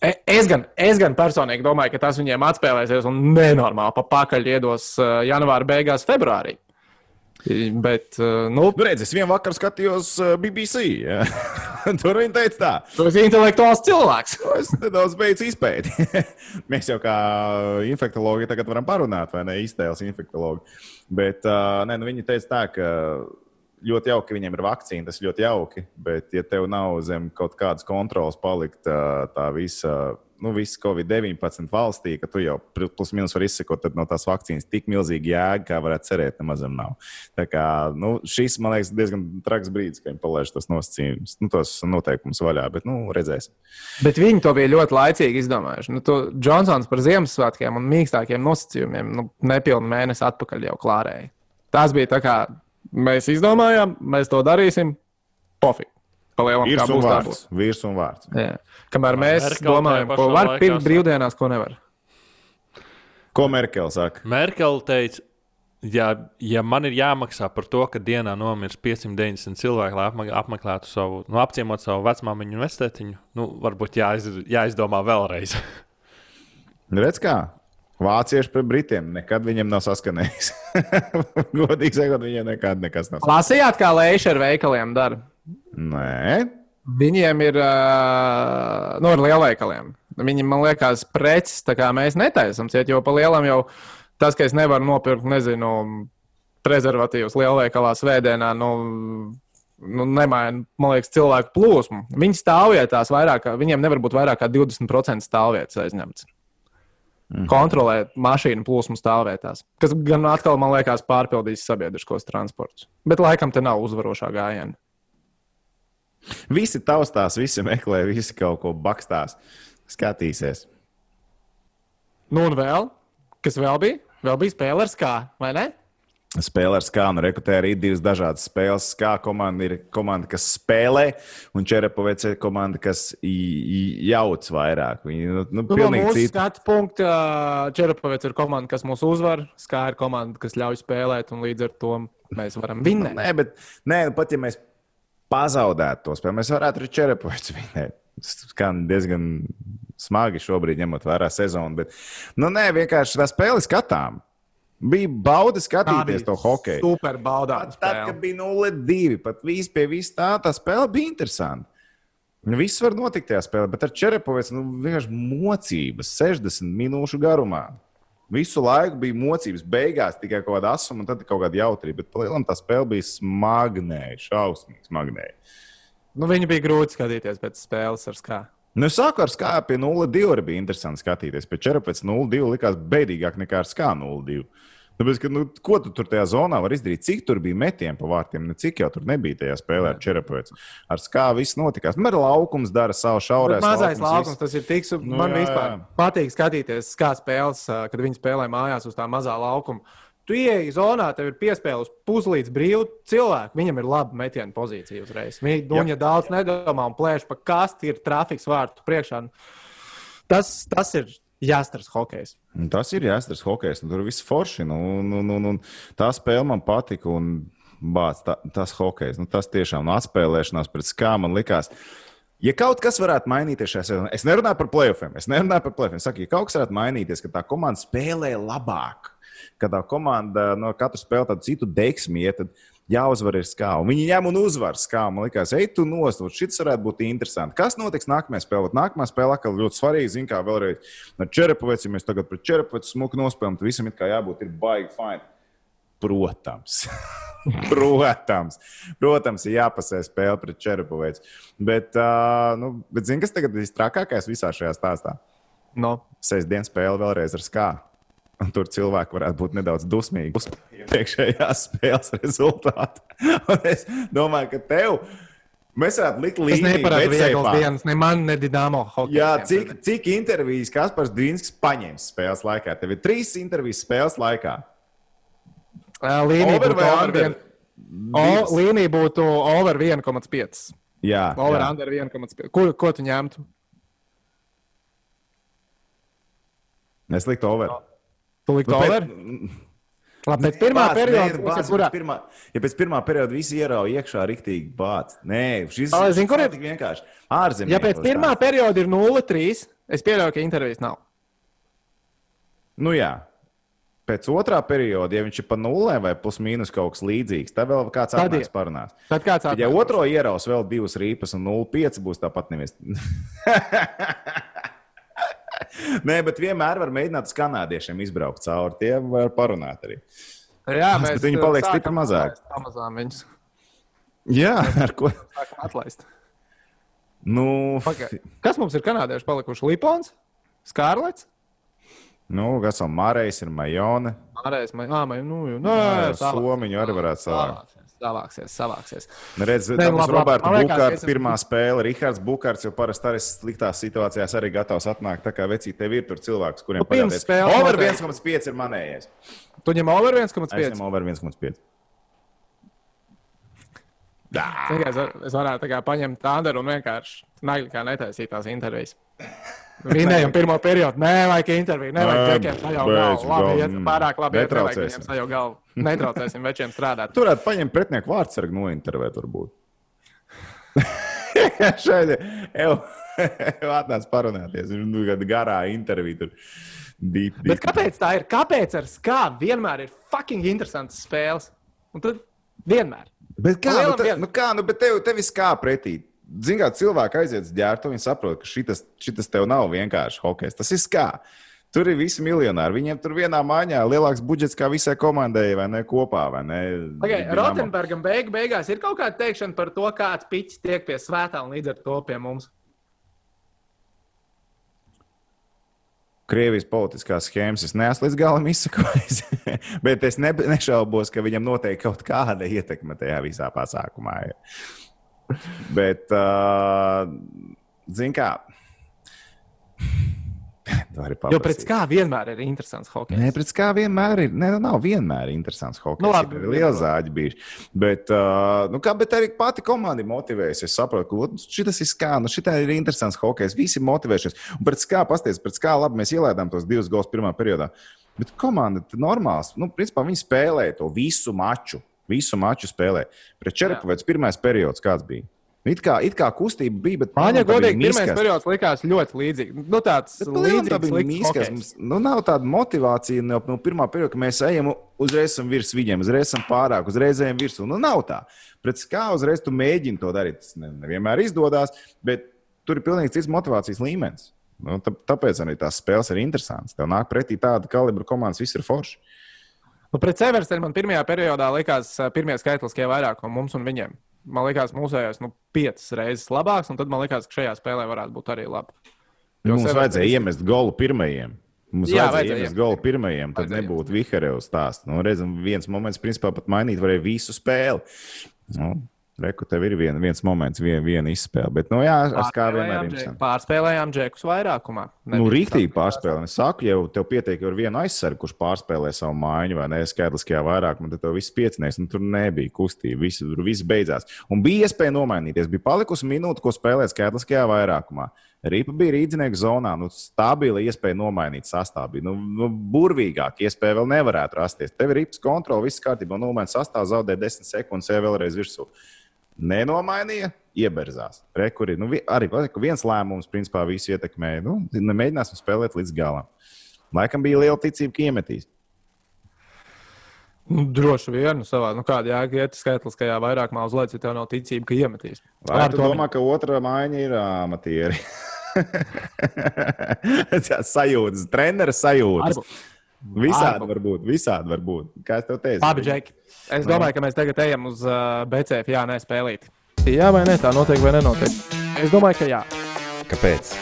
E- Es gan, es gan personīgi domāju, ka tas viņiem atspēlēsies un nenormāli pa pakaļ iedos uh, janvāra beigās, februārī. Bet, uh, nu, Nu, redz, es vienā vakarā skatījos BBC. Ja? Tur viņi teica, tā. tu esi intelektuāls cilvēks. Es nedaudz beidzu izpēti. Mēs jau kā infektuologi tagad varam parunāt, vai ne? Iztēles infektuologi. Bet nē, nu, viņi teica tā, ka ļoti jauki, ka viņiem ir vakcīna, tas ļoti jauki. Bet, ja tev nav zem kaut kādas kontrolas palikt tā visa. Nu, viss Covid-19 valstī, ka tu jau plus mīnus vari izsekot, tad no tās vakcīnas tik milzīgi jēga, kā varētu cerēt, nemazam nav. Tā kā nu, šis, man liekas, diezgan traks brīdis, kad viņi palaiž tos nosacījumus, nu, tos noteikumus vaļā, bet nu, redzēsim. Bet viņi to bija ļoti laicīgi izdomājuši. Nu, to Džonsons par Ziemassvētkiem un mīkstākiem nosacījumiem nu, nepilnu mēnesi atpakaļ jau klārēja. Tas bija tā kā mēs izdomājām, mēs to darīsim. Pofīgi. Palielam, kā būs vārds. Virs un vārds. Jā. Kamēr mēs Merkel domājam, ko var pirkt brīvdienās, ko nevar. Ko Merkele saka? Merkel teica, ja, ja man ir jāmaksā par to, ka dienā nomirs 590 cilvēki, lai apmeklētu savu, nu, apciemot savu vecmāmiņu un vectētiņu, nu, varbūt jāiz, jāizdomā vēlreiz. Redz, kā? Vācieši pret Britiem nekad viņiem nav saskanējis. Godīgi sakot, viņiem nekad nekas nav. Lasījāt, kā Leiša ar veikaliem dara? Nē, Viņiem ir uh, no nu, lielveikaliem. Viņi man liekas, preces tā kā mēs netaisām ciet, jo pa lielam jau tas, ka es nevaru nopirkt, nezinu, prezervatīvus lielveikalā svētdienā, nu, nu nemaina, man liekas, cilvēku plūsmu. Viņi stāvvietās vairāk, viņiem nevar būt vairāk kā 20% stāvvietas aizņemts. Kontrolē mašīnu plūsmu stāvvietās, kas gan atkal, man liekas, pārpildīs sabiedriskos transportus. Bet laikam te nav uzvarošā gājiena. Visi taustās, visi meklē, visi kaut ko bakstās. Skatīsies. Nu, un vēl, kas vēl bija? Vēl bija spēlērs, kā, vai ne? Spēlē ar skānu rekrutē arī divas dažādas spēles. Kā komanda ir komanda, kas spēlē, un Čerepovets ir komanda, kas jauc vairāk. Viņi nu, nu, Nu, no mūsu citi. skatu punkta Čerapovets ir komanda, kas mūs uzvar, Skā ir komanda, kas ļauj spēlēt, un līdz ar to mēs varam vinnēt. Nē, bet nē, nu, pat ja mēs pazaudētu to spēli, mēs varētu arī Čerepovets vinēt. Skan diezgan smagi šobrīd, ņemot vērā sezonu. Bet, nu, nē, vienkārši tā spēle skatām. Bija bauda skatīties to hokeju. Super baudām. Pat tad, kad bija 0-2, pat viss pie vis tā, tā spēle bija interesanta. Viss var notikt tajā spēlē, bet ar Čerepovets nu, vienkārši mocības 60 minūšu garumā. Visu laiku bija mocības, beigās tikai kaut kāda asuma un tad kaut kāda jautrība. Bet palielam tā spēle bija smagnēja, šausmīgi smagnēja. Nu, viņi bija grūti skatīties pēc spēles ar Skā. Nu, sāku ar skābi pie 0-2, arī bija interesanti skatīties. Pēc Čerepovets 0-2 likās beidīgāk nekā ar skābi 0-2. Tāpēc, ka, nu, ko tu tur tajā zonā vari izdarīt? Cik tur bija metieni pa vārtiem, ne cik jau tur nebija tajā spēlē ar Čerepovets. Ar skābi viss notikās. Nu, ar laukums dara savu šaurais. Bet mazais laukums, viss. tas ir tik. su- Nu, Man jā, vispār jā. patīk skatīties, kā spēles, kad viņi spēlē mājās uz tā mazā laukuma. Tu ieeji zonā, tev ir piespēle uz puslīdz brīvu cilvēku. Viņam ir laba metiena pozīcija uzreiz. Viņi duņa daudz nedomā un plēš pa kasti, ir trafiks vārtu priekšā. Tas, tas ir jāstars hokejs. Un Tas ir jāsaka, hokejs. un Tur viss forši. Nu, nu, nu, nu, tā spēle man patika. Un, bāc, tā, tas hokejs, nu, tas tiešām nu, atspēlēšanās pret skā man likās. Ja kaut kas varētu mainīties šajā sezonā, es nerunāju par playoffiem. Es nerunāju par playoffiem. Saku, ja kaut kas varētu mainīties, ka tā komanda spēlē labāk, ka tā komanda no katra spēlē tādu citu deksmi, ja, tad jāuzvar ir skā. Un viņi ņem un uzvar skā. Man liekas, ej, tu nost, šis varētu būt interesanti. Kas notiks nākamajā spēlē? Nākamā spēlē atkal ļoti svarīga. Zin kā vēlreiz ar Čerepoveci, ja mēs tagad pret Čerepoveci smuku nospēlējam, tad visam ir kā jābūt ir baigi fine. Protams. Protams, protams, ir jāpasē spēle pret Čerepoveci. Bet, uh, nu, bet zini, kas tagad ir visstrakākais visā šajā stāstā? No. Sestdienas spēle vēlreiz ar skābi. Un tur cilvēki varētu būt nedaudz dusmīgi uz priekšējās spēles rezultātu. Un es domāju, ka tev. Mēs varētu likt līniju. Tas neparāda vieglas dienas, ne man, ne Dienāmo hokeja. Jā, cik, cik intervijas Kaspars Dīnskis paņēma spēles laikā? Tev ir trīs intervijas spēles laikā. Līnija over būtu over vien... o, līnija būtu over 1,5. Jā, over jā. under 1,5. Ko, ko tu ņemtu? Es liktu over. Tu liktu Nu, over? pēc- Labi, pēc pirmā Bāc, perioda, nē, bāc, ir kurā? pirmā, ja pēc pirmā perioda visi ierauja iekšā rīktīgi bācis. Nē, šis Ā, zini, kur ir? tik vienkārši. Ārzemē. Ja pēc pirmā perioda ir 0,3, es pieļauju, ka intervijas nav. Nu jā. Pēc otrā perioda, ja viņš ir pa nulē vai plus mīnus kaut kas līdzīgs, tad vēl kāds atnāks ir. parunās. Tad kāds Tad, ja otro ieraus vēl divas rīpas un 0,5 būs tāpat nevis. Nē, bet vienmēr var mēģināt uz kanādiešiem izbraukt cauri. Tie var parunāt arī. Jā, Bet mēs viņi uh, paliek stipri mazāk. Pamazām viņus Jā, ar ko? sākam atlaist. Nu, Pagai. Kas mums ir kanādieši palikuši? Lipons, Skārlets, nu kas vēl Mārējs ir Majone. Mārējs, Māja, nu, nu, jā, Somiņu arī varētu savākt. Savāksies, savāksies. Redz, Nē, tā būs labi, labi. Roberta Bukārta es esmu- pirmā spēle. Rihards Bukārts jau parasti arī sliktās situācijās arī gatavs atnākt. Tā kā vecīt, tev ir tur cilvēks, kuriem Nu, paļauties. spēles Over noteikti. 1,5 ir manējais. Tu ņem over Es 1,5. ņemu over 1,5. Tikai Es, es varētu tā kā paņemt tādu un vienkārši nagli kā netaisīt tās intervijas. Vinējam pirmo periodu. Nē, vajag interviju. Nevajag Nē, džekiem sajaukt beidz galvu. Labi, iet pārāk labi. nevajag Netraucēsim. viņiem sajaukt galvu. Netraucēsim večiem strādāt. Tur varētu paņemt pretinieku vārdsargu nointervēt, varbūt. Šeit jau atnāc parunāties. Viņš nu, kāda garā intervija tur. Deep, deep. Bet kāpēc tā ir? Kāpēc ar skābi vienmēr ir fucking interesants spēles? Un tad vienmēr. Bet kā, Lielam nu, ta, vien- nu kā, nu, bet tev, tev viss kā pretī. Zini, kā cilvēki aiziet uz ģērbtu, viņi saprot, ka šitas, šitas tev nav vienkārši hokejs. Tas ir kā. Tur ir visi miljonāri. Viņiem tur vienā mājā ir lielāks budžets kā visai komandai, vai ne kopā. Vai ne? Okay. Rotenbergam beig, beigās ir kaut kāda teikšana par to, kāds piķis tiek pie svētā un līdz ar to pie mums. Krievijas politiskās schēmas es neesmu līdz galam izsakojis. Bet es ne, nešaubos, ka viņam noteikti kaut kāda ietekme tajā visā pasākumā. ir. Bet, uh, zini, kā. Jo pret kā vienmēr ir interesants hokejs. Nē, pret kā vienmēr ir. Nē, nu nav vienmēr interesants hockey. Nu, Nu, labi, ir liela zāģi bijuši. Bet, uh, nu, kā, bet arī pati komanda ir motivējusies. Es saprotu, ka ot, šitas ir skā, nu, šitā ir interesants hockey. Visi ir motivējušies. Un pret skā pasties, pret skā labi mēs ielaidām tos divus gols pirmā periodā. Bet komanda ir normāls. Nu, principā viņi spēlēja to visu maču. Visu maču spēlē. Pret Čerpavēts pirmais periods kāds bija? It kā, it kā kustība bija, bet Man, bija godīgi, pirmais miskast. periods likās ļoti līdzīgs. Nu, tāds palielam tā līdzīgs bija mīskas. Mums nu, nav tāda motivācija no, no pirmā perioda, ka mēs ejam uzreiz esam virs viņiem, uzreiz esam pārāk, uzreiz ejam virsū. Nu, nav tā. Pret kā uzreiz tu mēģini to darīt. Tas ne- nevienmēr izdodas, bet tur ir pilnīgi cits motivācijas līmenis. Nu, tā, tāpēc arī tās spēles ir interesantas. Tev nāk pretī tāda kalibra komandas, viss ir forši. Nu, pret Severstenu man pirmajā periodā likās pirmie skaitliskie vairākumi mums un viņiem. Man liekas, mūsējais nu, piecas reizes labāks, un tad man liekas, ka šajā spēlē varētu būt arī labi. Jo Mums Severstens- vajadzēja iemest golu pirmajiem. Mums Jā, vajadzēja iemest golu pirmajiem, tad Vajadzēja nebūtu Vihareva stāsts. Nu, redzam, viens moments, principā, pat mainīt varēja visu spēli. Nu, Reku, tev ir vien, viens moments, viena, viena izspēle. Bet, nu, jā, ar kā vienmēr Pārspēlējām interesanti. Pārspēlējām džekus vairākumā. Nu, rīktīgi tā. pārspēlē. Es saku, ja tev pietiek ar vienu aizsargu, kurš pārspēlē savu mājiņu vai ne skaitliskajā vairākumā, tad tev viss piecinēs. Nu, tur nebija kustība, viss, tur viss beidzās. Un bija iespēja nomainīties. Bija palikusi minūte, ko spēlēt skaitliskajā vairākumā. Rīpa bija rīznieku zonā, nu, stabila iespēja nomainīt sastāvā. Nu, nu, burvīgāk iespēja vēl nevarētu rasties. Tev ir rīpas kontrole, viss kārtībā, nomainīt sastāvā, zaudē 10 sekundes, jau vēlreiz virsū. Nenomainīja, ieberzās. Rekuri, nu, arī ka viens lēmums principā visu ietekmēja. Nu, mēģināsim spēlēt līdz galam. Laikam bija liela ticība, ka iemetīs. Nu, droši vien, nu, savā, nu, kāda jēga iet skaitliskajā vairākumā uz leju, ja tev nav ticība, ka iemetīs. Vai tu domā, ka otrā maiņa ir amatieri? sajūtas, treneris sajūtas. Varbūt. Visādi var būt, visādi var būt. Kā es tev teicu? Labi, Džeki. Es domāju, ka mēs tagad ejam uz uh, BCF, jā, nē, spēlīt. Jā, vai nē, tā notiek vai nenotiek? Es domāju, ka jā. Kāpēc?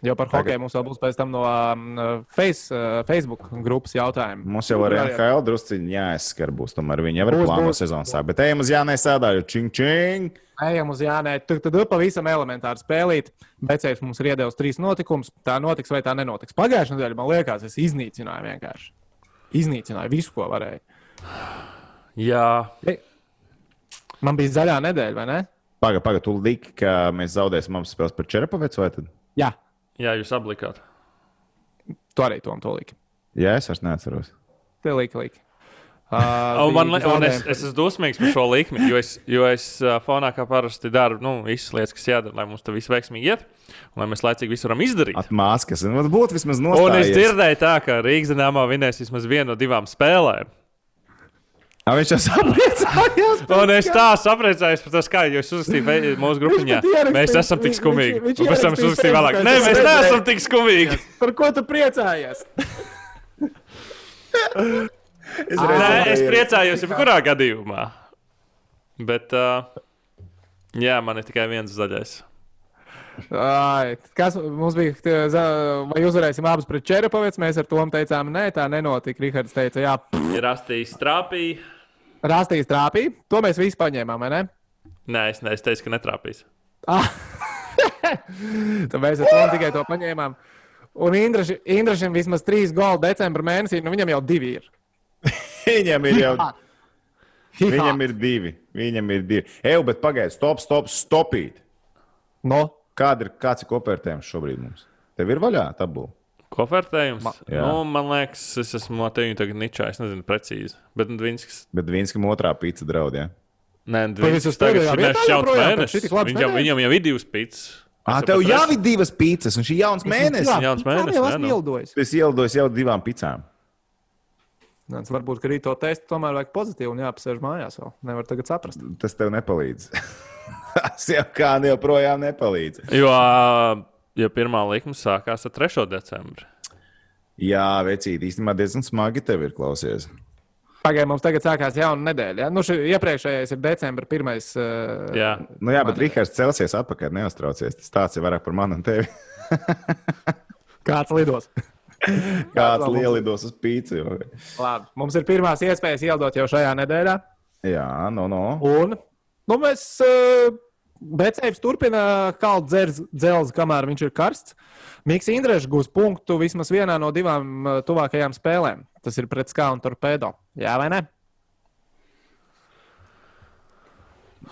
Jo par Tagad- hokeju mums vēl būs pēc tam no um, face, uh, Facebook grupas jautājumu. Mums jau ar NHL drusciņā jāizskar būs, tomēr viņi jau ir plāno būs. sezonu sāk. Bet ejam uz Jānis Sēdāju, čing, čing. Ejam uz Jānē. Tur tad ir pavisam elementāri spēlīt. Becējs mums ir iedevis trīs notikumus. Tā notiks vai tā nenotiks. Pagājušajā nedēļā, man liekas, es iznīcināju vienkārši. Iznīcināju visu, ko varēju. Jā, Man bija zaļā nedēļa, vai ne? Pagaid, pagaid, tu liki, ka mēs zaudēsim abas spēles par Čerapavecu vai tad? Jā, jā jūs aplikāt. tu arī to un to liki. Jā, es vairs neatceros. Te liki, liki. Uh, Un man, un es, es esmu dusmīgs par šo likmi, jo es, jo es uh, fonā kā parasti daru nu, visas lietas, kas jādara, lai mums tas viss veiksmīgi iet, un lai mēs laicīgi visu varam izdarīt. Atmāskas, un būtu vismaz Un nostājies. es dzirdēju, tā, ka Rīgas dīnāmā vinēs vismaz vienu no divām spēlēm. A, viņš jau sapriecājās. Un es tā sapriecājos par to, kā jūs uzrakstījāt mūsu grupiņā. Mēs esam tik skumīgi. viņš- viņš Un pēc tam uzrakstīju vēlāk. Nē, mēs neesam tik skumīgi. Par ko tu priecājies? Es, Nē, es priecājos jebkurā gadījumā. Bet, uh, jā, man ir tikai viens zaļais. Ai, kas mums bija? Vai uzvarēsim abus pret Čerepavets? Mēs ar to teicām, nē, tā nenotika. Rihards teica, jā, pff, Ir rastījis trāpī. Rāstīs trāpī. To mēs visi paņēmām, vai ne? Nē, es, ne, es teicu, ka netrāpīs. Ah. Tad mēs ar to tikai to paņēmām. Un Indraši- Indrašam vismaz trīs goli decembra mēnesī, nu viņam jau divi ir. Viņam ir jau. Viņam ir divi. Viņam ir divi. Eju, bet pagaidi, stop, stop, stopīt. No, Kāda ir, kāds ir kopvērtējums šobrīd mums? Tev ir vaļā tabula. Kopvērtējums? Ma, jā. nu, man liekas, es esmu no tevis tagad ničā. Es nezinu precīzi. Bet nu, viņš. Bet viens, kam otrā pīca draud, jā. Nē, uz tagad joprojām pēc mēnesis. Viņam, nedēļas? viņam jau ir divas pīcis. Ah, tev jau ir divas pīcis, un šī ir jauns mēnesis. Jā, jauns mēnesis, jau jā, esmu nu. ielidojis. Es ielidoju jau divām picām. Nāc, varbūt, ka rīt to testu tomēr vajag pozitīvi un jāapsēž mājās vēl. Nevar tagad saprast. Tas tev nepalīdz. Tas jau kā joprojām nepalīdz. Jo, jo pirmā likme sākās ar 3. decembri. Jā, vecīt, īstenībā diezgan smagi tev ir klausies. Pagaidām, mums tagad sākās jauna nedēļa. Ja? Nu, šī iepriekšējais ir decembra pirmais. Uh, Jā, Nu jā, bet Rihards celsies atpakaļ, neuztraucies. Tas tāds ir vairāk par mani un tevi. Kāds lidos? Kāds mums- lielidos uz pīci. jo- Labi, mums ir pirmās iespējas ielidot jau šajā nedēļā. Jā, no, no. Un nu, mēs uh, Becējs turpina kalt dzelzi, kamēr viņš ir karsts. Mikls Indrēšs gūs punktu vismaz vienā no divām uh, tuvākajām spēlēm. Tas ir pret Skā un Torpedo. Jā, vai ne?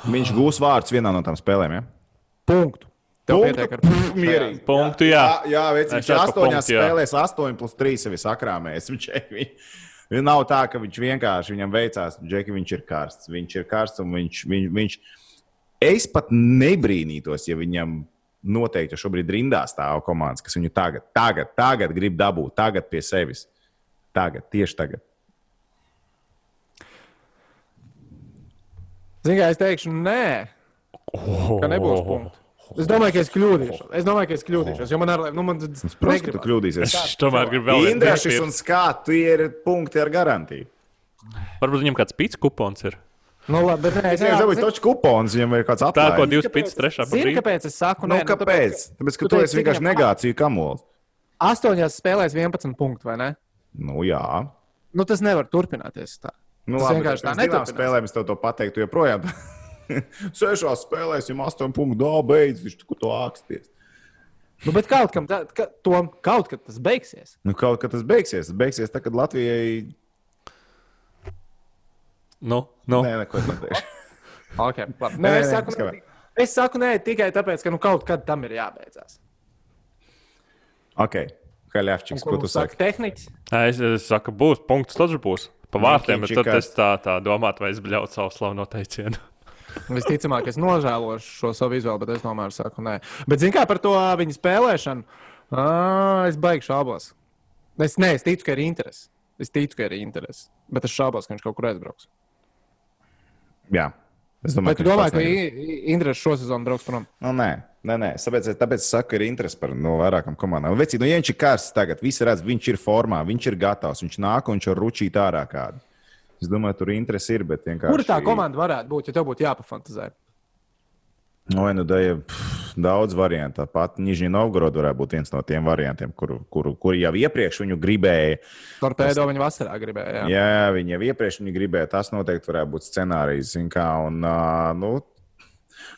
Viņš gūs vārdus vienā no tām spēlēm. Ja? Punktu. Tev Punktu? pietiek ar Pff, mierīgi. punktu, jā. Jā, jā vec, Es viņš astoņās spēlēs, 8 plus 3 sevi sakrāmēs. Nav tā, ka viņš vienkārši viņam veicās, Džeki, viņš ir karsts. Viņš ir karsts un viņš, viņš, viņš. Es pat nebrīnītos, ja viņam noteikti šobrīd rindā stāv komandas, kas viņu tagad, tagad, tagad grib dabūt, tagad pie sevis. Tagad, tieši tagad. Ziniet, kā es teikšu, nē, ka nebūs punktu. Es domāju, ka es kļūdīšos. Es domāju, ka es kļūdīšos. Jo man ar, nu, man Protams, ka tu kļūdīsies. Es tomēr gribu vēl vienu Indrašs piespiedu. un skats, tie ir punkti ar garantiju. Varbūt viņam kāds pits kupons ir. Nu, labi, bet nē, Es jau dabūju toču kupons, viņam ir kāds Tā ko atlaides. divas pits, trešā pa Zini, brīvu. kāpēc es saku, Nu, nē, kāpēc? Tāpēc, ka tu tu teici, esi vienkārši negāciju kamols. Astoņās spēlēs 11 punktu, vai ne? Nu, jā. Nu, tas nevar turpināties tā. Nu, Tas labi, vienkārši tā neturpinās. spēlēm es tev to pateiktu, joprojām. Sešās spēlēs jau astoņu punktu dā, beidz, viņš tur to āksties. Nu, bet kaut, kam, tā, ka, tom, kaut kad tas beigsies. Nu, kaut kad tas beigsies. Tas beigsies tad, kad Latvijai. Nu, nu. Nē, neko es neteikšu. Okay, labi. Nē, nē, es, saku, nē, es saku nē tikai tāpēc, ka nu, kaut kad tam ir jābeidzās. ok, Haļāvčiks, ko tu saki? Tehniķis. Es, es saku, būs punkts, tas būs pa vārtiem, bet tad es tā, tā domātu, vai es bļautu savu slavu noteicienu. Visticamāk, es nožēlošu šo savu izvēli, bet es tomēr saku, nē. Bet, zināmā mērā, par to viņa spēlēšanu, ā, es baigšu šaubos. Es, nē, es ticu, ka ir interese. Es ticu, ka ir interese. Bet es šaubos, ka viņš kaut kur aizbrauks. Jā. Es domāju, tu viņš domā, pats ka interese šo sezonu brauks prom? Nu, nē, nē, nē. Tāpēc, tāpēc es saku, ka ir interesi par no vairākām komandām. Vecīt, nu, ja viņš ir karsts tagad, visi redz, viņš ir formā, viņš ir gatavs, viņš nāk un viņš var ručīt ārā kādu. Es domāju, tur interesi ir, bet vienkārši. Kur tā komanda varētu būt, ja tev būtu jāpafantazē? Vai nu da ir daudz variantu. Pat Nižņī Novgorod varētu būt viens no tiem variantiem, kur, kur, kur jau iepriekš viņu gribēja. Torpēdo viņa vasarā gribēja. Jā. Jā, viņi jau iepriekš viņu gribēja. Tas noteikti varētu būt scenārijs. Kā, un, nu,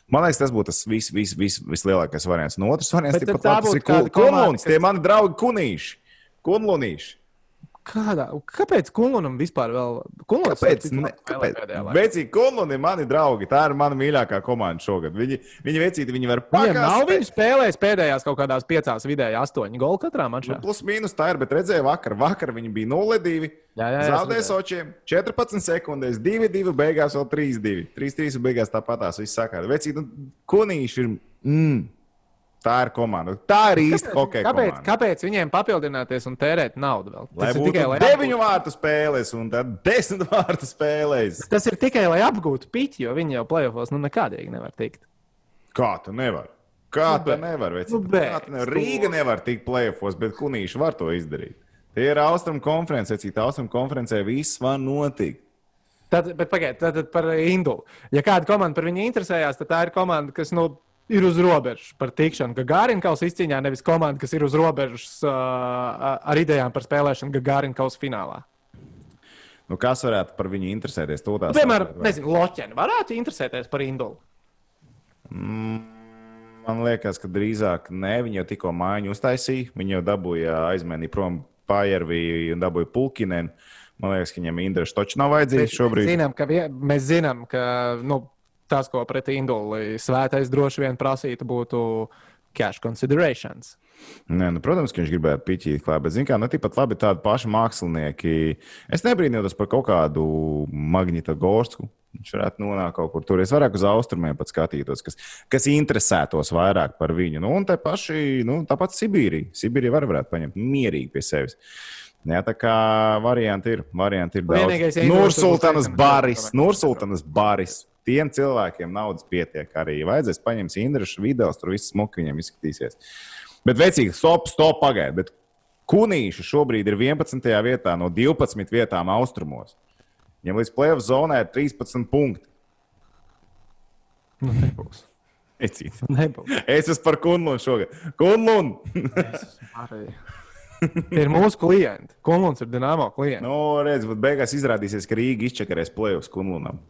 man liekas, tas būtu tas vis, vis, vis, vislielākais variants. Un otrs variants Bet ir pat tā labs, būtu ir kun- kāda komanda, kunluns. kas- Tie mani draugi kunīši. Kunlunīši. Kādā, kāpēc Kunlunam vispār vēl? Kunluns Kāpēc? Ne, kāpēc? Vecīgi kunluni ir mani draugi. Tā ir mana mīļākā komanda šogad. Viņi, viņi vecīti, viņi var Viņiem nav pakāst. viņa spēlējis pēdējās kaut kādās piecās vidēji astoņi goli katrā mačā. Nu, plus mīnus tā ir, bet redzēju, vakar, vakar viņi bija 0-2. Jā, jā, jā, Zaudēja sočiem 14 sekundēs, 2-2, beigās vēl 3-2. 3-3 un beigās tāpatās viss sakā. Vecīt, nu, kunīši ir. Mm, tā ir komanda. Tā ir īsta hokeja kāpēc, komanda. kāpēc viņiem papildināties un tērēt naudu vēl? Lai Tas ir tikai lai deviņu apgūtu- vārtu spēles un tad desmit vārtu spēlēs. Tas ir tikai lai apgūtu piķi, jo viņi jau plēsofos nu nekādīgi nevar tikt. Kā tu nevari? Kā Nu, tā bet- nevar? Vecīt? nu, tu nevar? Rīga nevar tikt plēfos, bet kunīši var to izdarīt. Tie ir Austrum konferencē, cik Austrum konferencē viss var notikt. Tad, bet pagaidiet, tad, tad par Indulu. Ja kāda komanda par viņu interesējās, tad tā ir komanda, kas nu, ir uz robežas par tikšanu. Gagarinkaus izcīņā nevis komanda, kas ir uz robežas uh, ar idejām par spēlēšanu Gagarinkaus finālā. Nu, kas varētu par viņu interesēties? Piemēram, vai? Loķeni varētu interesēties par Indulu. Man liekas, ka drīzāk ne. Viņi jau tikko mājiņu uztaisīja. Viņi jau dabūja aizmainīt prom Pajerviju un dabūja Pulkinenu. Man liekas, ka viņam Indrišs točs nav vajadzīgs šobrīd. Zinām, ka mēs zinām, ka nu, tas, ko pret Indulu svētais droši vien prasītu, būtu cash considerations. Nē, nu, protams, ka viņš gribētu piķīt klāt, bet, zināmā mērā, nu, tikpat labi tādi paši mākslinieki. Es nebrīnījos par kaut kādu Magnita Gorsku. Viņš varētu nonākt kaut kur tur. Es vairāk uz austrumiem pat skatītos, kas, kas interesētos vairāk par viņu. Nu, un tā paši, nu, tāpat Sibīrija. Sibīrija var varētu paņemt mierīgi pie sevis. Jā, tā kā varianti ir. Varianti ir Vienīgais, daudz. Nursultanas baris, Nursultanas baris. Tiem cilvēkiem naudas pietiek arī. Vajadzēs paņemt Indrišu video, tur viss smuki viņam izskatīsies. Bet veicīgi, stop, stop, pagaidiet. Kunīši šobrīd ir 11. vietā no 12 vietām austrumos. Viņam līdz plēsoņa zonai ir 13 punkti. Nu, nebūs. Veicīgi. nebūs. Es esmu par Kunlunu šogad. Kunlunu! Arī. Tie ir mūsu klienti. Kunluns ir Dienāmo klients. nu, redz, bet beigās izrādīsies, ka Rīga izčakarēs plēsoņus Kunlunam.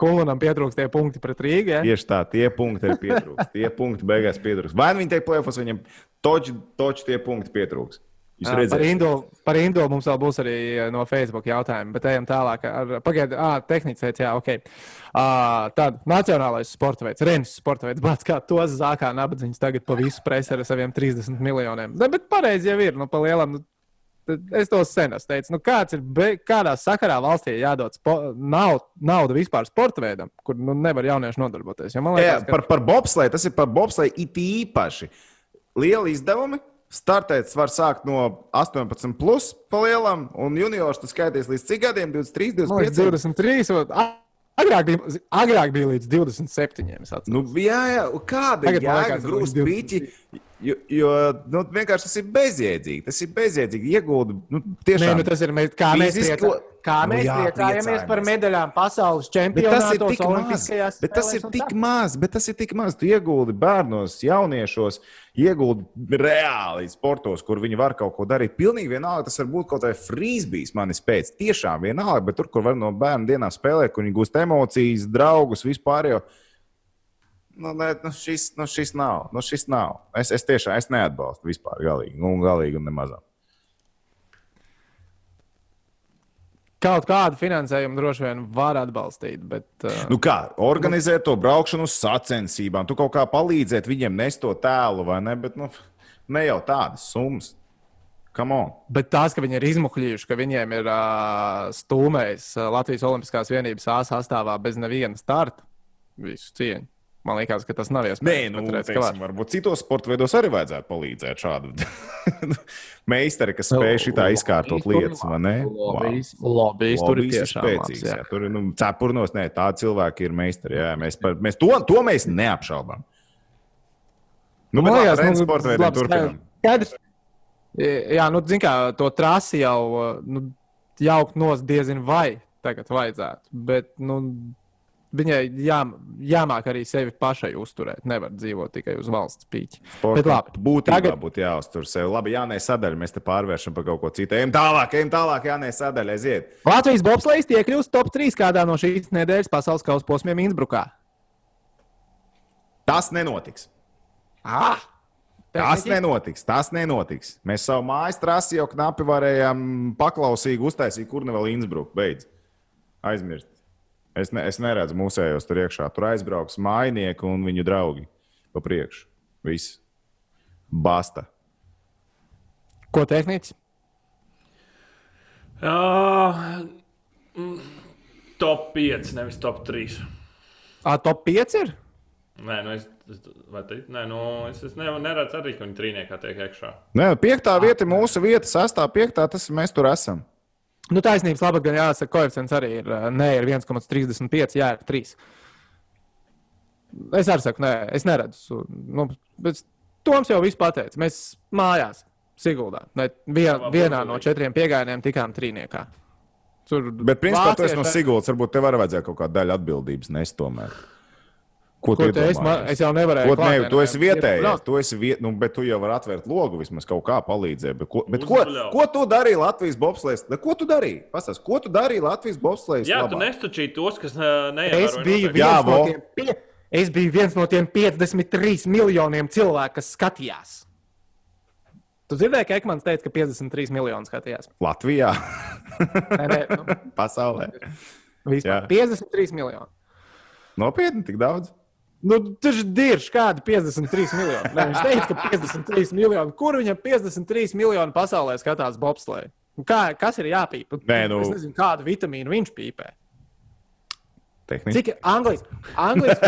Kunlunam pietrūkst tie punkti pret Rīgu. Ja? Tieši tā, tie punkti ir pietrūkst. Tie punkti beigās pietrūkst. Vai nu viņi teikt, plēsoņos viņam toči, toči tie punkti pietrūkst. Jūs Jā, Par redzat, Indulu, par Indulu mums vēl būs arī eh, no Facebook jautājumi, bet ejam tālāk. Pagaidiet, ah, tehniski teica, jā, ok. Uh, tad nacionālais sporta veids, Renis sporta veids, bāc, kā tos zākā nabadzīgs tagad pa visu presi ar saviem 30 miljoniem. Ne, bet pareizi jau ir, nu, pa lielam. Nu, es to sen esmu teicis, nu, kāds ir, be, kādā sakarā valstī jādod spo, nav, nauda vispār sporta veidam, kur nu, nevar jaunieši nodarboties. Jo man Jā, liekas, ka par, par bobsleju tas ir par bobsleju it īpaši. Lieli izdevumi. Startēts var sākt no 18, plus pa lielam, un juniors tu skaities līdz cik gadiem? 23, man liekas, 25. 23. un- a- Agrāk bija, agrāk bija līdz 27. es atceros. Nu, jā, jā, kāda ir liekas, grūst līdz pīķi? Jo, jo nu, vienkārši tas ir bezjēdzīgi. Tas ir bezjēdzīgi. Ieguldi, nu, tiešām. Nē, nu tas ir mēs, kā mēs, Fizisko- priecā, kā Nu mēs jā, priecājamies priecājamies. par medaļām pasaules Bet tas ir čempionātos, olimpiskajās Bet tas ir spēlēs tik maz, bet tas ir tik maz. Tu ieguldi bērnos, jauniešos, ieguldi reāli sportos, kur viņi var kaut ko darīt. Pilnīgi vienalga, tas var būt kaut kāds frīzbijs manis pēc. Tiešām vienalga, bet tur, kur var no bērnu dienām spēlēt, kur viņi gūst emocijas, draugus, vispār jau. Nu, nē, nu šis, nu šis nav. Nu šis nav. Es, es tiešām es neatbalstu vispār galīgi. Nu, galīgi un nemazā. Kaut kādu finansējumu droši vien var atbalstīt, bet uh, Nu kā, organizēt to braukšanu uz sacensībām, tu kaut kā palīdzēt viņiem nest to tēlu, vai ne? Bet nu, ne jau tādas summas. Come on. Bet tās, ka viņi ir izmuļījuši, ka viņiem ir uh, stūmējis uh, Latvijas Olimpiskās vienības A sastāvā bez neviena starta, visu cieņu. Man liekas, ka tas nav Nē, iespējams. nu, Bet redz, ka teiksim, var. varbūt citos sporta veidos arī vajadzētu palīdzēt šādu meistari, kas spēj šitā izkārtot lietas, vai ne? Lobbyis, lobbyis tur ir tiešām spēcīgs. labs, Jā. jā. Tur ir nu, cepurnos, nē, tādi cilvēki ir meistari. Jā. Mēs, par, mēs to, to mēs neapšaubām. Nu, bet Man liekas, ar nu, sporta turpinām. Skaidrs. Jā, nu, zin kā, to trasi jau nu, jaukt nos diezin vai tagad vajadzētu. Bet, nu, viņai jā, jāmāk arī sevi pašai uzturēt. Nevar dzīvot tikai uz valsts pīķa. Bet labi, Būtībā tagad- būtu jāuztur sevi. Labi, Jānē, sadaļa. Mēs te pārvēršam par kaut ko citu. Ejam tālāk, ejam tālāk, Jānē, sadaļa. Aiziet. Latvijas bobslēgs iekļūst top 3 kādā no šīs nedēļas pasaules kausa posmiem Innsbrukā. Tas nenotiks. Ah! Tas nenotiks. Tas nenotiks. Mēs savu mājas trasi jau knapi varējām paklausīgi uztaisīt, kur nu vēl Innsbruck beidz. Aizmirst. Es, ne, es neredzu mūsējos tur iekšā. Tur aizbrauks mājnieki un viņu draugi pa priekšu. Viss. Basta. Ko tehnicis? Uh, mm, top 5, nevis top 3. Ah, top 5 ir? Nē, nu es, es, vai te, nē, nu, es, es ne, neredzu arī, ka viņi trīniekā tiek iekšā. Nē, piektā vieta ir mūsu vieta, sastā, piektā tas mēs tur esam. Nu, taisnības labāk, gan jāsaka, koeficients arī ir. uh, Nē, ir 1,35, jā, ir 3. Es arī saku, nē, es neredzu. Nu, bet Toms jau viss pateica. Mēs mājās, Siguldā, vien, vienā no četriem piegājieniem tikām trīniekā. Tur Bet, principā, tas no Siguldas varbūt tev arī vajadzēja kaut kādu daļu atbildības nest tomēr. Ko Ko tu es, man, es jau nevarēju. Ko, ne, klātienē tu esi vietējais, tu esi viet, nu, bet tu jau vari atvērt logu, vismaz kaut kā palīdzēt. Bet, ko, bet ko, ko tu darīji Latvijas bobslēgs? Ko tu darīji? Pastāst, ko tu darīji Latvijas bobslēgs? Jā, labā? tu nestučīji tos, kas neievēroja. Es biju, noteikumus. Jā, viens no tiem, pie, es biju viens no tiem 53 miljoniem cilvēku, kas skatījās. Tu dzirdēji, ka Ekmans teica, ka 53 miljoni skatījās. Latvijā, Nē, nē, nu, pasaulē. vispār Jā. 53 miljoni. Nopietni, tik daudz. Nu, tas ir dirž, kādi 53 miljoni. Nē, viņš teica, ka 53 miljoni. Kur viņam 53 miljoni pasaulē skatās bobslēju? Kā, kas ir jāpīpa? Nē, nu- Es nezinu, kādu vitamīnu viņš pīpē. Tehniski. Cik Anglijas, Anglijas,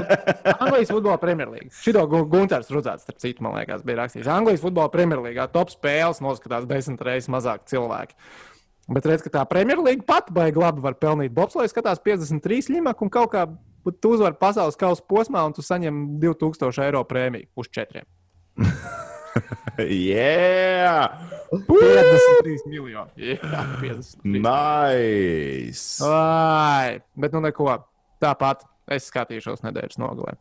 Anglijas futbola premjerlīga. Šito Gu- Gunārs Rudzāts, starp citu, man liekas, bija rakstījis. Anglijas futbola premjerlīgā top spēles noskatās desmit reizes mazāk cilvēki. Bet redz, ka tā premjerlīga pat baigi labi var pelnīt. Bobslēgs skatās 53 limak un kaut kā tu uzvari pasaules kausa posmā un tu saņem 2000 eiro prēmiju uz četriem. Yeah! 53 miljoni. Jā, 53. Nice! Ai, bet nu neko. Tāpat es skatīšos nedēļas nogalē.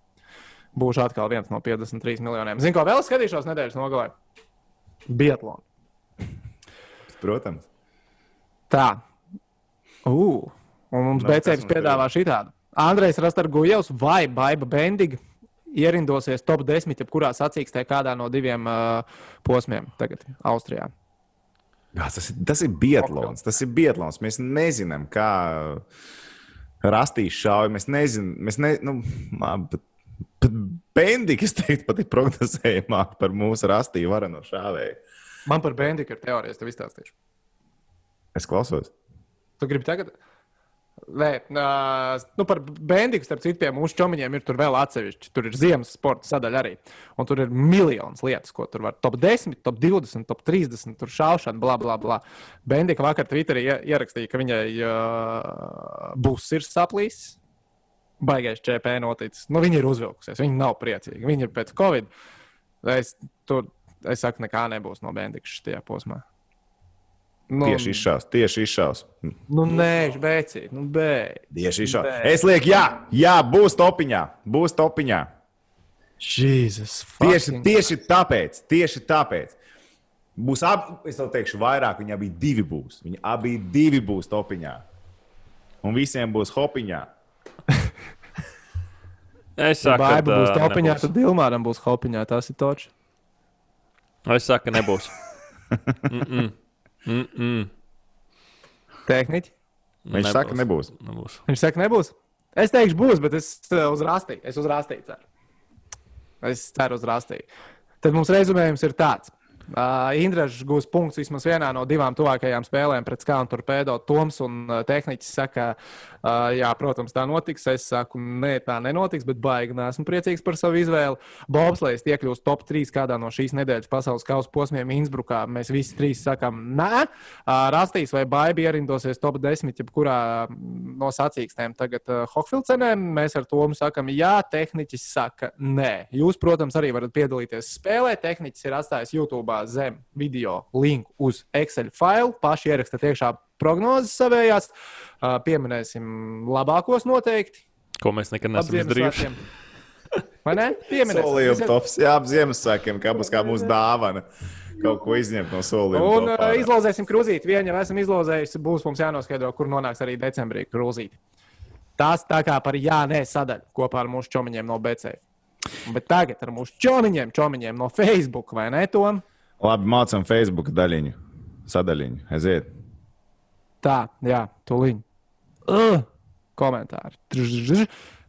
Būšu atkal viens no 53 miljoniem. Zinu, ko vēl skatīšos nedēļas nogalē? Bietlonu. Protams. Tā. Uh, un mums mums piedāvā šitādu. Andrejs Rastargujevs vai Baiba Bendiga ierindosies top 10, jebkurā sacīkstē kādā no diviem uh, posmiem tagad Austrijā. Jā, tas, ir, tas ir Bietlons. Tas ir Bietlons. Mēs nezinām, kā rastīs šauja. Mēs nezinām, mēs ne, nu, bet, bet Bendika, es teiktu, pat ir prognozējumāk par mūsu rastīju vareno šāvēju. Man par Bendiku ir teorijas, tev izstāstīšu. Es klausos. Tu gribi tagad? Nē, uh, nu par Bendiku, starp citu, pie mūsu čomiņiem ir tur vēl atsevišķi. Tur ir ziemas sporta sadaļa arī. Un tur ir miljonus lietas, ko tur var. Top 10, top 20, top 30, tur šaušana, bla, bla, bla. Bendika vakar Twitterī ie- ierakstīja, ka viņai uh, būs sirds saplīsis. Baigais ČP noticis. Nu, viņa ir uzvilkusies, viņa nav priecīga. Viņa ir pēc Covid. Es, tur, es saku, nekā nebūs no Bendikas šajā posmā. Nu, Tieši izšaus, tieši izšaus. Nu, nē, beidzīgi, nu, beidzīgi. Tieši izšaus. Bē. Es lieku, jā, jā, būs topiņā. Būs topiņā. Jēzus, Tieši, tieši tāpēc, tieši tāpēc. Būs abi, es tev teikšu, vairāk. Viņi abi divi būs. Viņi abi divi būs topiņā. Un visiem būs hopiņā. Es saku, ka Baiba būs ā, topiņā, nebūs. tad Dilmāram būs hopiņā. Tas ir točs. Es saku, ka nebūs. Mm-mm. Mm-mm. Tehniķi. Viņš saka, nebūs. nebūs. Viņš saka, nebūs. Es teikšu, būs, bet es uh, uz rāstīju. Es uz rāstīju ceru. Es ceru uz rāstīju. Tad mums rezumējums ir tāds. Uh, Indrašs gūs punktus vismaz vienā no divām tuvākajām spēlēm pret Skānu Torpedo. Toms un uh, tehniķis saka, uh, jā, protams, tā notiks. Es saku, nē, tā nenotiks, bet baigi nesmu priecīgs par savu izvēli. Bobslēgs iekļūst top 3 kādā no šīs nedēļas pasaules kausa posmiem Innsbrukā. Mēs visi trīs sakām, nē, rastīs vai baigi ierindosies top 10, jebkurā no sacīkstēm. Tagad uh, Hokfilcenē mēs ar Tomu sakām, jā, tehniķis saka, nē. Jūs, protams, arī varat piedalīties spēlē. Tehniķis ir atstājis YouTube zem video linku uz Excel failu. Paši ierakstiet iekšā prognozes savējās. Uh, pieminēsim labākos noteikti. Ko mēs nekad neesam izdarījuši. Vai ne? Pieminēsim. Solījuma tops. Jā, ap Ziemassvētkiem, kā būs kā mūsu dāvana. Kaut ko izņemt no solījuma. Un uh, izlozēsim krūzīti. Vienu jau esam izlozējuši. Būs mums jānoskaidro, kur nonāks arī decembrī krūzīti. Tās tā kā par jā, nē sadaļu kopā ar mūsu čomiņiem no BC. Bet tagad ar mūsu čomiņiem, čomiņiem no Facebook, vai ne, Tom? Labi, mācām Facebook daļiņu, sadaļiņu. Aiziet. Tā, jā, tūlīt. Uh, komentāri.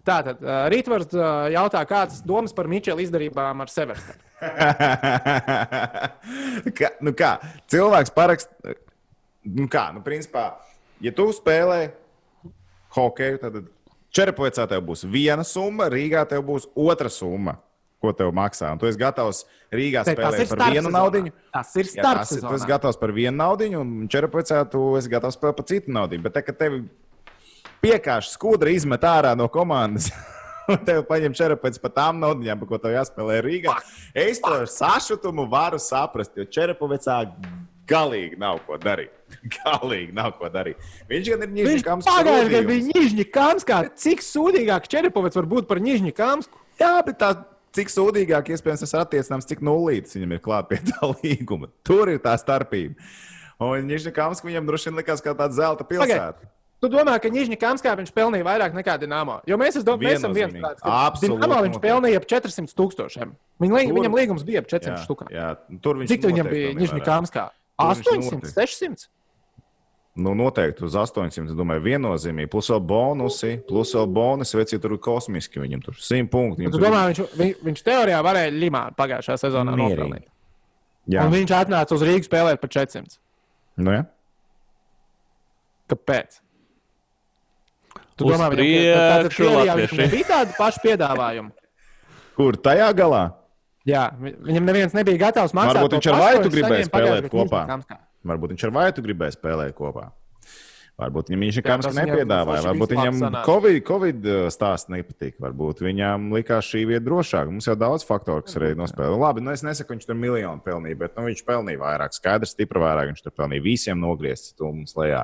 Tātad, uh, Rītvars uh, jautā, kādas domas par Mičela izdarībām ar Severstenu? kā, nu kā, cilvēks parakst, nu kā, nu principā, ja tu spēlē hokeju, tad Čerpavecā tev būs viena summa, Rīgā tev būs otra summa. Ko tev maksā? Un tu esi gatavs Rīgā Te, spēlēt par vienu naudu. Tas ir starts. Tu esi gatavs par vienu naudu, un Čerpavecā tu esi gatavs spēlēt par citu naudu. Bet te, kad tev piekāpst skudra, izmet ārā no komandas. Un tev paņem čerpēc par tām naudaiņām, par ko tev jāspēlē Rīgā. Es to sašutumu varu saprast, jo Čerpavecā galīgi nav ko darīt. Galīgi nav ko darīt. Viņš gan ir Nižņikāms. Pagājušajā gadā bija Nižņikāms. Cik sūdīgāk Čerpovets var būt par Nižņikāms? Jā, bet tā, cik sūdīgāk iespējams tas attiecināms, cik nulītis viņam ir klāt pie tā līguma. Tur ir tā starpība. Un Nižņikāms viņam droši vien likās kā tāda zelta pilsēta. Pagad. Tu domā, ka Nižņikāmskā viņš pelnīja vairāk nekā Dienāmo? Jo mēs, domā, mēs esam viens tāds. Dienāmo viņš pelnīja ap 400 tūkstošiem. Viņa, tur, viņam līgums bija ap 400 stūkām. Cik viņam bija Nižņikāmskā? 800, 600. Nu, noteikti uz 800. Domāju, viennozīmīgi. Plus vēl bonusi, plus vēl bonusi. Veci tur ir kosmiski. Viņam tur 100 punkti. Tu domā, viņš, viņ, viņš teorijā varēja Limā pagājušā sezonā nopelnīt. Jā. Un viņš atnāca uz Rīgas spēlēt par 400. Nu, ja? Kāpēc? Tu uz domā, viņam, ka viņam bija tāda paša piedāvājuma? Kur tajā galā? Jā, viņam neviens nebija gatavs maksāt. Varbūt viņš ar Vaitu gribēja spēlēt kopā. Varbūt viņš ar Vaitu gribēja spēlēt kopā. Varbūt viņam viņš nekāds nepiedāvāja. Varbūt viņam COVID, COVID uh, stāsts nepatīk. Varbūt viņam likās šī vieta drošāka. Mums jau daudz faktoru, kas arī nospēlē. Labi, nu es nesaku, viņš tur miljonu pelnīja, bet nu, viņš pelnīja vairāk. Skaidrs, stipri vairāk. Viņš tur pelnīja visiem nogriezts stūmus lejā.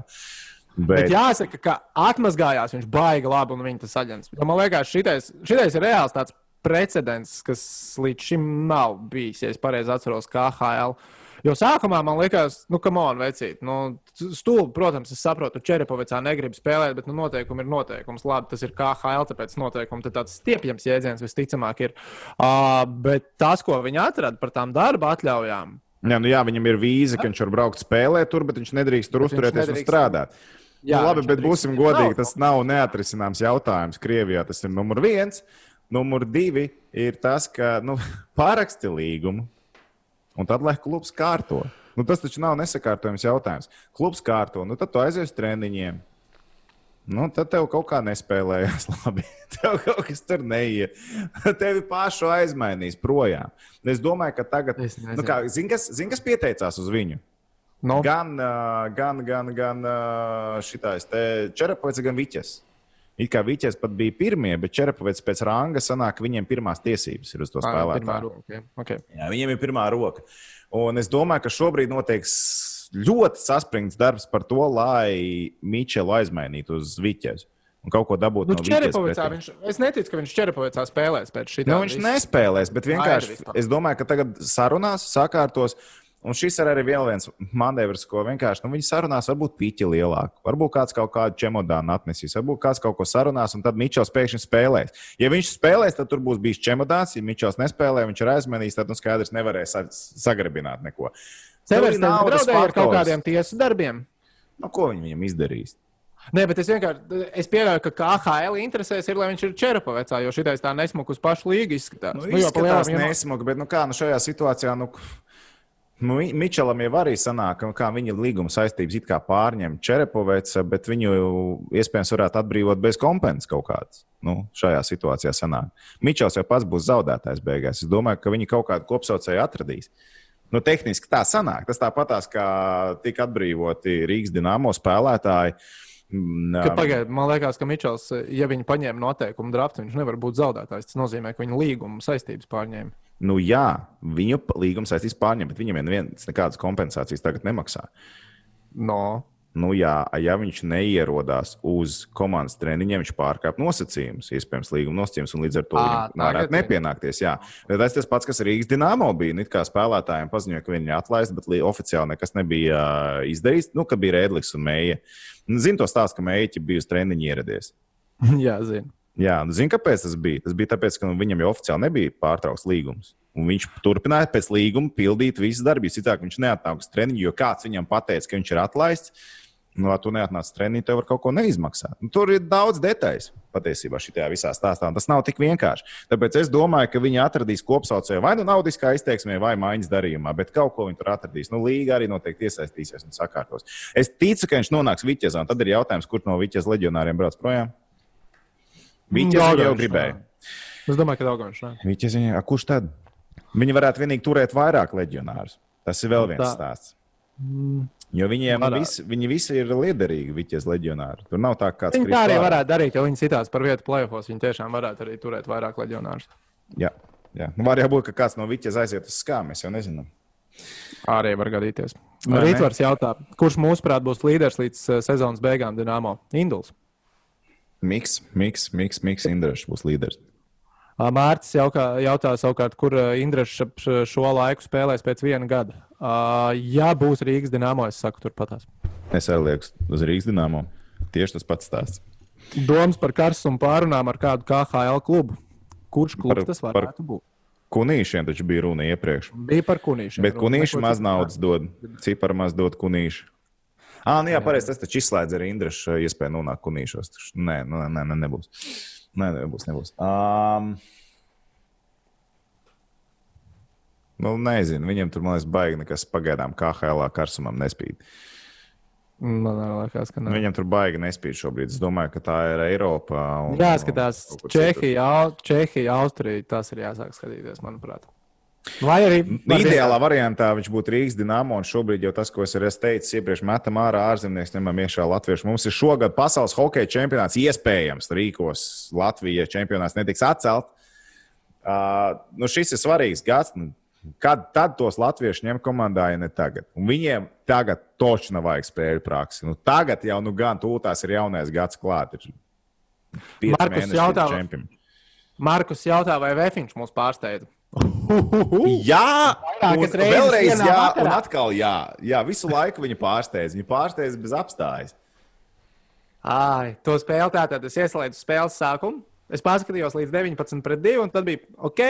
Bet... bet jāsaka, ka atmazgājās viņš baigi labi un viņa tas aģents. Man liekas, šitais, šitais ir reāls tāds precedents, kas līdz šim nav bijis, ja es pareizi atceros, kā HL. Jo sākumā man liekas, nu, kam on, vecīt, nu, stulbi, protams, es saprotu, Čerepavicā negrib spēlēt, bet nu, noteikumi ir noteikums. Labi, tas ir KHL, tāpēc noteikumi tad tāds stiepjams jēdziens visticamāk ir. Uh, bet tas, ko viņi atrada par tām darba atļaujām. Jā, nu jā, viņam ir vīza, ka viņš var braukt spēlēt tur, bet viņš nedrīkst tur bet uzturēties nedrīkst... un strādāt. Jā, nu, labi, bet būsim godīgi, tas nav neatrisināms jautājums. Krievijā tas ir numur viens. Numur divi ir tas, ka nu, pāraksti līgumu, un tad lai klubs kārto. Nu, tas taču nav nesakārtojams jautājums. Klubs kārto, nu tad tu aizies uz treniņiem. Nu, tad tev kaut kā nespēlējās labi. Tev kaut kas tur neiet. Tevi pašu aizmainīs projām. Es domāju, ka tagad, nu, kā, zin, kas, zin, kas pieteicās uz viņu? No. Gan, gan, gan, gan šitais Čerapovs, gan Viķis. It kā Viķis pat bija pirmie, bet Čerpavets pēc ranga sanāk, viņiem pirmās tiesības ir uz to spēlētāju. Okay. Okay. Jā, viņiem ir pirmā roka. Un es domāju, ka šobrīd notiek ļoti saspringts darbs par to, lai Mičelu aizmainītu uz Viķes. Un kaut ko dabūt nu, no Čerpavicā. Viņš, es neticu, ka viņš Čerpavicā spēlēs pēc šī. Nu, viņš visu. nespēlēs, bet vienkārši es domāju, ka tagad sarunās, sakārtos. Un šis ir arī viens manevrs, ko vienkārši nu, viņi sarunās, varbūt pīķi lielāku. Varbūt kāds kaut kādu čemodānu atnesīs, varbūt kāds kaut ko sarunās, un tad Mičels pēkšņi spēlēs. Ja viņš spēlēs, tad tur būs bijis čemodāns. Ja Mičels nespēlē, viņš ir aizmanījis, tad nu, skaidrs nevarēs sagrabināt neko. Severs nav draudēja ar kaut kādiem tiesu darbiem. Nu, ko viņi viņam izdarīs? Nē, bet es vienkārši es pieļauju, ka KHL interesēs ir, lai viņš ir Čerpavecā, jo šitais tā nesmuka uz pašu līgu izskatās. Nu, nu, izskatās nesmuka, bet nu kā nu šajā situācijā. Nu... Mi- Mičelam jau arī sanāk, ka- viņa līguma saistības it kā pārņem Čerepovets, bet viņu iespējams varētu atbrīvot bez kompensácijas kaut kādas. Nu, šajā situācijā sanāk. Mičels jau pats būs zaudētājs beigās. Es domāju, ka viņi kaut kādu kopsaucēju atradīs. Nu, tehniski tā sanāk. Tas tāpatās, kā tika atbrīvoti Rīgas dīnāmo spēlētāji. Ka Pagaidiet, man liekas, ka Mičels, ja viņi paņēma noteikumu draftu, viņš nevar būt zaudētājs. Tas nozīmē, ka viņa līguma saistības pārņēma. Nu, jā, viņu p- līgums saistīs pārņemt, bet viņam neviens nekādas kompensācijas tagad nemaksā. No. Nu, jā, ja viņš neierodās uz komandas treniņiem, viņš pārkāpj nosacījumus, iespējams, līguma nosacījumus, un līdz ar to viņam varētu nepienākties. Jā. Bet tas tas pats, kas Rīgas dīnāmo bija. Nu, it kā spēlētājiem paziņoja, ka viņi ir atlaisti, bet li- oficiāli nekas nebija izdarīts. Nu, ka bija Rēdlis un Mēja. Zinu to stāstu, ka Mēja bija uz treniņu ieradies. Jā, zinu. Jā, nu, zinu, kāpēc tas bija. Tas bija tāpēc, ka nu, viņam jau oficiāli nebija pārtraukts līgums. Un viņš turpināja pēc līguma pildīt visas darbības. Citādi viņš neatnāca uz treniņu, jo kāds viņam pateica, ka viņš ir atlaists. Nu, tu neatnāc uz treniņu, tev var kaut ko neizmaksāt. Nu, tur ir daudz detaļu patiesībā šajā visā stāstā. Tas nav tik vienkārši. Tāpēc es domāju, ka viņi atradīs kopsaucēju vai nu naudiskā izteiksmē, vai maiņas darījumā, bet kaut ko viņi tur atradīs. Nu, Līga arī noteikti iesaistīsies un sakārtos. Es ticu, ka viņš nonāks Vitezā, un tad ir jautājums, kur no Vitezas leģionāriem brauc projām. Vitezā jau gribēja. Es domāju, ka Dārgājs. A, kurš tad? Viņi varētu vienīgi turēt vairāk leģionārus. Tas ir vēl viens Tā. stāsts. Jo viņiem Varētu. visi, viņi visi ir liederīgi, Vitijas leģionāri. Tur nav tā, ka kāds Viņi tā arī varētu darīt, jo viņi citās par vietu plēfos. Viņi tiešām varētu arī turēt vairāk leģionārus. Jā, jā. Nu, var jau būt, ka kāds no Vitijas aiziet uz skām. Mēs jau nezinām. Arī var gadīties. Rītvars jautā, kurš mūsuprāt būs līderis līdz eh, sezonas beigām Dienāmo? Induls. Miks, miks, miks, miks Indrešs būs līderis. Mārcis jautā savukārt, kur Indrešs šo laiku spēlēs pēc viena gada. Ja būs Rīgas Dienāmo, es saku, turpatās. Es arī lieku uz Rīgas dīnāmo. Tieši tas pats stāsts. Domas par karstumu pārunām ar kādu KHL klubu. Kurš klubs Par- tas par- varētu būt? Kunīšiem taču bija runa iepriekš. Bija par kunīšiem. Bet kunīši Neko maz naudas dod. Cipari maz dod kunīši. Ah, nu jā, pareizi. Tas taču izslēdz arī Indreša iespēju nonākt kunīšos. Nē, nē, nē, nebūs. Nē, nebūs. nebūs. Um, nu, nezinu. Viņam tur, man liekas, baigi nekas pagaidām KHL karsumam nespīd. Man liekas, ka nē. Viņam tur baigi nespīd šobrīd. Es domāju, ka tā ir Eiropa. un- Jāskatās, un. Čehija, Au- Čehija, Austrija. Tas ir jāsāk skatīties, manuprāt. Vai arī Ideālā variantā viņš būtu Rīgas dīnāmo, un šobrīd jau tas, ko es arī teicis, iepriekš metam ārā ārzemnieks, ņemam iekšā latviešu. Mums ir šogad pasaules hokeja čempionāts iespējams Rīkos. Latvija čempionāts netiks atcelt. Uh, nu šis ir svarīgs gads. Nu, Kad tad tos latviešus ņem komandā, ja ne tagad? Un viņiem tagad toču nav vajag spēļu praksi. Nu, tagad jau nu gan tūlās ir jaunais gads klāt. Ir Markus jautā-. Markus jautā, vai Vēfiņš mūs pārsteidza? Jā, un reizes vēlreiz jā, vakarā. un atkal jā. jā. Visu laiku viņa pārsteidz. Viņa pārsteidz bez apstājas. Ai, to spēli tātad es ieslēdzu spēles sākumu. Es paskatījos līdz 19 pret 2, un tad bija ok,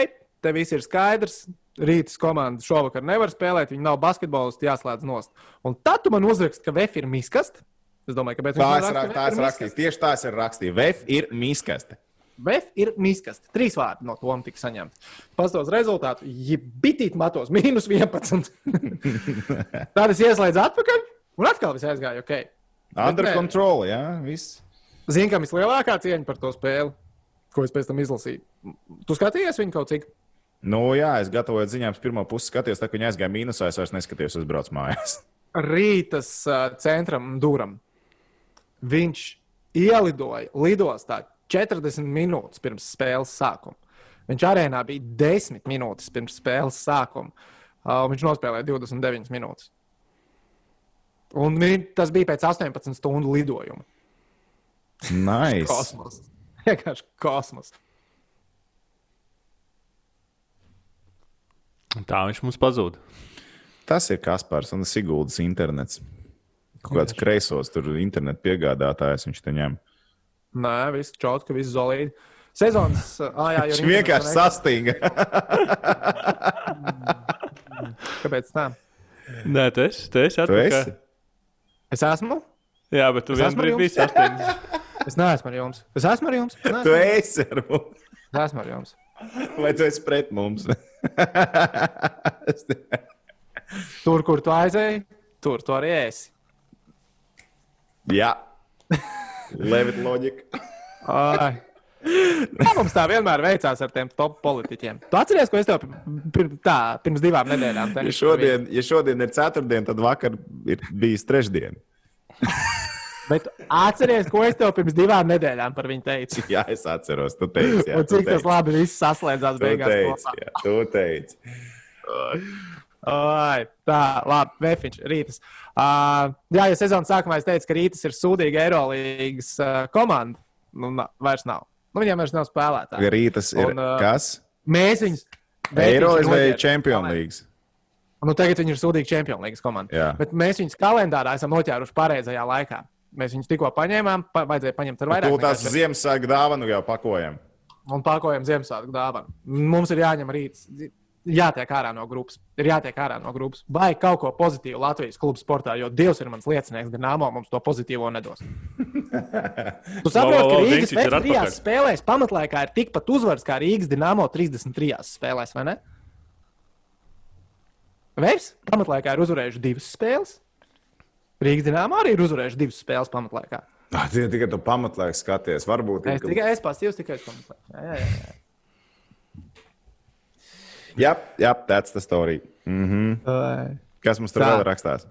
te viss ir skaidrs. Rītas komanda šovakar nevar spēlēt, viņi nav basketbolisti, jāslēdz nost. Un tad tu man uzrakst, ka VF ir miskast. Es domāju, Tā man ra- raksta, tā es "VF ir rakstīju. Tieši tā es rakstīju. VF ir mīskaste. VF ir miskast. Trīs vārdi no tom tika saņemti. Pastos rezultātu, ja bitīt matos mīnus 11. tad es ieslēdzu atpakaļ, un atkal viss aizgāja ok. Under nē. control, jā, viss. Zini, kam ir lielākā cieņa par to spēli, ko es pēc tam izlasīju. Tu skatījies viņu kaut cik? Nu, jā, es gatavoju ziņām, pirmā pusi skatījos, tā kā viņa aizgāja mīnusā, es vairs neskatījos uz brauc mājās. Rītas uh, centram, Duram. Viņš ielidoja lidostā 40 minūtes pirms spēles sākuma. Viņš arēnā bija 10 minūtes pirms spēles sākuma. Uh, viņš nospēlēja 29 minūtes. Un vi- tas bija pēc 18 stundu lidojuma. Nice. Kosmos. Vienkārši kosmos. Tā viņš mums pazūd. Tas ir Kaspars un Siguldas internets. Kaut kāds kreisos tur internetu piegādātājs viņš te ņem. Nē, viss čauts, ka viss zolīdi. Sezonas. Ah, jā, jo Viņš vienkārši sastinga. Kāpēc tā? Nē, tu esi. Tu esi, atpakaļ. Es esmu? Jā, bet tu Es vienā brīdī biji sastindzis. Es neesmu ar jums. Es esmu ar jums. Es Tu esi ar mums. es esmu ar jums. Vai tu esi pret mums? Tur, kur tu aizēji, tur tu arī esi. Jā, Levita loģika. Ai. Kā mums tā vienmēr veicās ar tiem top politiķiem? Tu atceries, ko es tev pir, tā, pirms divām nedēļām Ja teicu? šodien, ja šodien ir ceturtdiena, tad vakar ir bijis trešdiena. Bet atceries, ko es tev pirms divām nedēļām par viņu teicu? Jā, es atceros, tu teici. Jā, Un tu cik tas teici. labi viss saslēdzās Tu beigās. teici, kopā. jā, tu teici. Ai, tā, labi, Vēfiņš, Rītas. Uh, jā, ja sezonas sākumā es teicu, ka Rītas ir sūdīga Eirolandes uh, komanda, nu, vairs nav. Nu, viņiem vairs nav spēlētāji. Rītas ir Un, ā, kas? Mēs viņus. Eirolandes vai. Champions League? Nu, tagad viņi ir sūdīgi Champions League komanda. Jā. Bet mēs viņus kalendārā esam noķēruši pareizajā laikā. Mēs viņus tikko paņēmām, pa, vajadzēja paņemt ar vairāk. Tu tās nekā četri- Ziemassvētku dāvanu jau pakojam. un pakojam Ziemassvētku dāvanu. Mums ir jāņem rīts. Jātiek ārā no grupas. Ir jātiek ārā no grupas. Vai kaut ko pozitīvu Latvijas klubu sportā, jo Dievs ir mans liecinieks, Dienāmo mums to pozitīvo nedos. Tu saproti, ka Rīgas ir atpakaļ. spēlēs pamatlaikā ir tikpat uzvaras kā Rīgas Dienāmo 33 spēlēs, vai ne? Veids pamatlaikā ir uzvarējuši divas spēles. Rīgas Dienāmo arī ir uzvarējuši divas spēles pamatlaikā. Tā ir tikai tu pamatlaiks skaties. Varbūt Es tikai es pastīvos tikai uz pamatlaikā. Jā, jā, jā. Jā, jā, that's the story. Mhm. Ai. Kas mums tur Tā. vēl rakstās?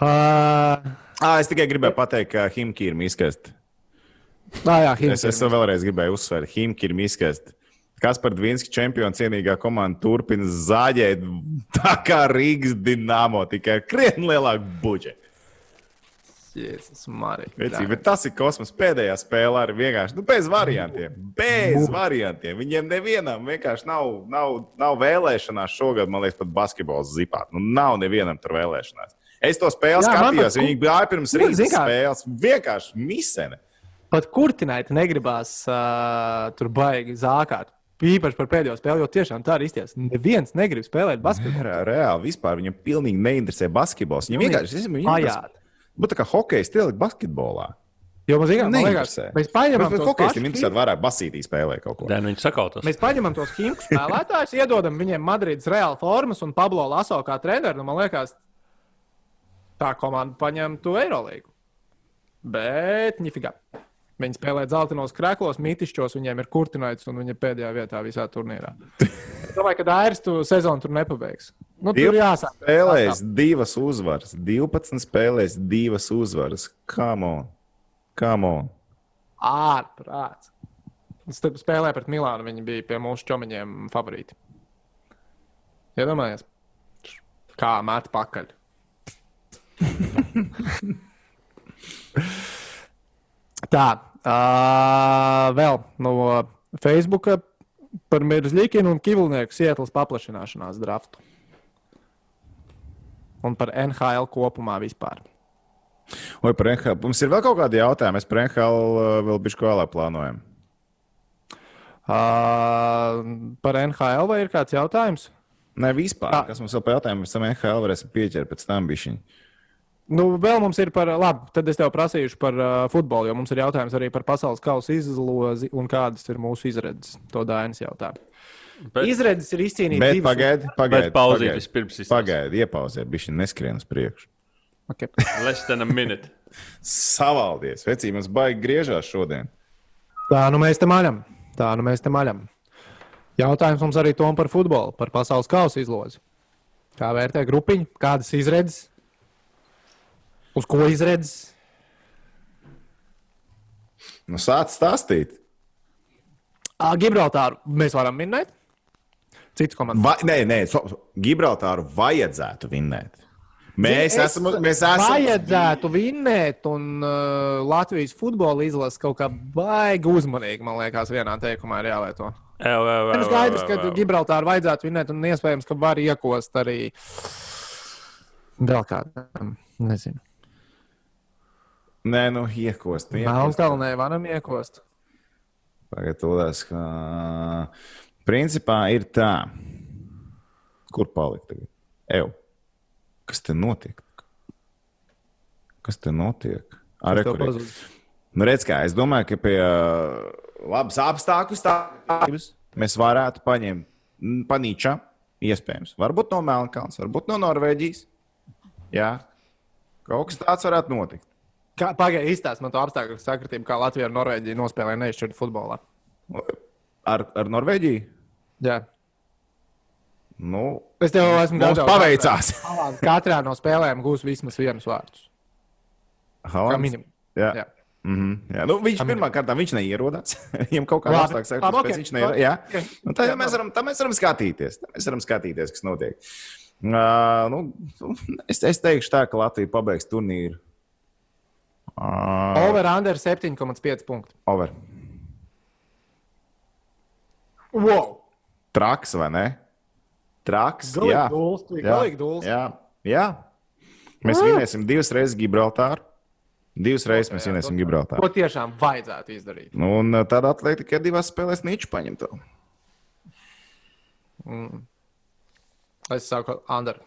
Uh, Ah, es tikai gribēju pateikt, ka Himki ir miskast. ah, jā, Es, es vēlreiz gribēju uzsvērt, Himki ir miskast. Kas par Dvīnski čempionu cienīgā komanda turpina zāģēt tā kā Rīgas dīnāmo, tikai krietni lielāku budžetu. Jēzus, Marija. Vecī, bet tas ir kosmos pēdējā spēlē, arī vienkārši nu, bez variantiem. Bez variantiem. Viņiem nevienam vienkārši nav, nav, nav vēlēšanās šogad, man liekas, pat basketbols zipāt. Nu, nav nevienam tur vēlēšanās. Es to spēli Jā, skatījos, pat- viņi gāja pirms Nu, rīta spēles. Vienkārši misene. Pat kurtināti negribās uh, tur baigi zākāt. Īpaši par pēdējo spēli, jo tiešām tā ir izties. Neviens negrib spēlēt basketbolu. Re- Reāli vispār viņam pilnīgi neinteresē basketbols. Viņam Pilnīgi vienkārši ir Pajāt. Bet tā kā hokejs ielikt basketbolā. Jo man man liekas, Neinteresē. mēs paņemam hokejs pašus ir interesanti, vairāk basītī spēlē kaut ko. Dēļ viņi sakautas. Mēs paņemam tos himku spēlētājus, iedodam viņiem Madrides reāli formas un Pablo Laso kā treneru. Nu, man liekas, tā komanda paņem to Eirolīgu. Bet, nifigā. Viņi spēlē zeltainos krēklos, mītišķos, viņiem ir kurtināts un viņi ir pēdējā vietā visā turnīrā. Es domāju, ka Dairis tu sezonu tur nepabeigs. Nu, tur jāsāk. Spēlēs divas uzvaras, 12 spēlēs divas uzvaras. Come on! Come on. Ārprāts. Spēlē pret Milānu viņi bija pie mūsu čomiņiem favorīti. Iedomājies, kā met pakaļ. Tā, uh, vēl no Facebook par Mirzlikinu un Kivlnieku Sietlas paplašināšanās draftu. Un par NHL kopumā vispār. Vai par NHL? Mums ir vēl kaut kādi jautājumi. Mēs par NHL vēl bišķi vēlāk plānojam. Uh, par NHL vai ir kāds jautājums? Nē, vispār. Tā. Kas mums vēl par jautājumu? Mēs tam NHL varēsim pieķert pēc tam bišķiņi. Nu, vēl mums ir par, labi, tad es tev prasīšu par uh, futbolu, jo mums ir jautājums arī par pasaules kausa izlozi un kādas ir mūsu izredzes. To Dainis jautā. Bet- Izredzes ir izcīnīt Bet pagaidi, Bet pagaidi. pauzīt pagaidi. vispirms. Pagaidi, iepauziet, bišķi neskrien uz priekšu. Okay. Less than a minute. Savaldies, vecī, mums baigi griežās šodien. Tā nu mēs te maļam. Tā nu mēs te maļam. Jautājums mums arī tom par futbolu, par pasaules kausa izlozi. Kā vērtē grupiņu, kādas izredzes? Uz ko izredzes? Nu, sāc stāstīt. Ā, Gibraltāru mēs varam minēt. Cits komandas. Va, nē, nē, so, Gibraltāru vajadzētu vinnēt. Mēs Es- esam. Mēs esam Vajadzētu vinnēt, un uh, Latvijas futbola izlase kaut kā baigi uzmanīgi, man liekas, vienā teikumā ir jālieto. Ir skaidrs, ka. Gibraltāru vajadzētu vinnēt, un iespējams, ka var iekost arī vēl kādam. Nezinu. Nē, nu, iekost. iekost. Melnkalnē varam iekost. Pagatavotās, ka. Principā ir tā. Kur palikt tagad? Eju. Kas te notiek? Kas te notiek? Ar pazudis. Nu, redz, kā, es domāju, ka pie uh, labas apstākļu stāvokļa mēs varētu paņemt panīčā, Iespējams. Varbūt no Melnkalnes, varbūt no Norvēģijas. Jā, kaut kas tāds varētu notikt. Pagaidiet, izstāstiet man to apstākļu sakritību, kā Latvija ar Norvēģiju nospēlēja neizšķirtu futbolā. Ar, ar Norvēģiju? Jā. Nu, es tev esmu gatavs. paveicās. Katrā, no spēlēm gūs vismaz. Kā Haalands? minimums. Jā. Jā. Mm -hmm. jā, nu, viņš Kā pirmā kārtā viņš neierodās. Viņam kaut apstākļa saka, Labi, ka ok. viņš neierodās. Jā, Ok. nu, tā jau mēs varam, tā mēs varam skatīties. Tā mēs varam skatīties, kas notiek. Uh, nu, es, es teikšu tā, ka Latvija pabeigs turnīru. Uh, Over under 7,5 punktu. over. Wow! Traks vai ne? Traks. Galīgi jā. Jā. galīgi dūls. Jā, jā. Mēs vinēsim divas reizes Gibraltāru. Divas reizes mēs vinēsim to- Gibraltāru. Ko tiešām vajadzētu izdarīt? Nu, Un uh, tad atlēja tikai divās spēlēs Nīču paņemt. Es saku, under.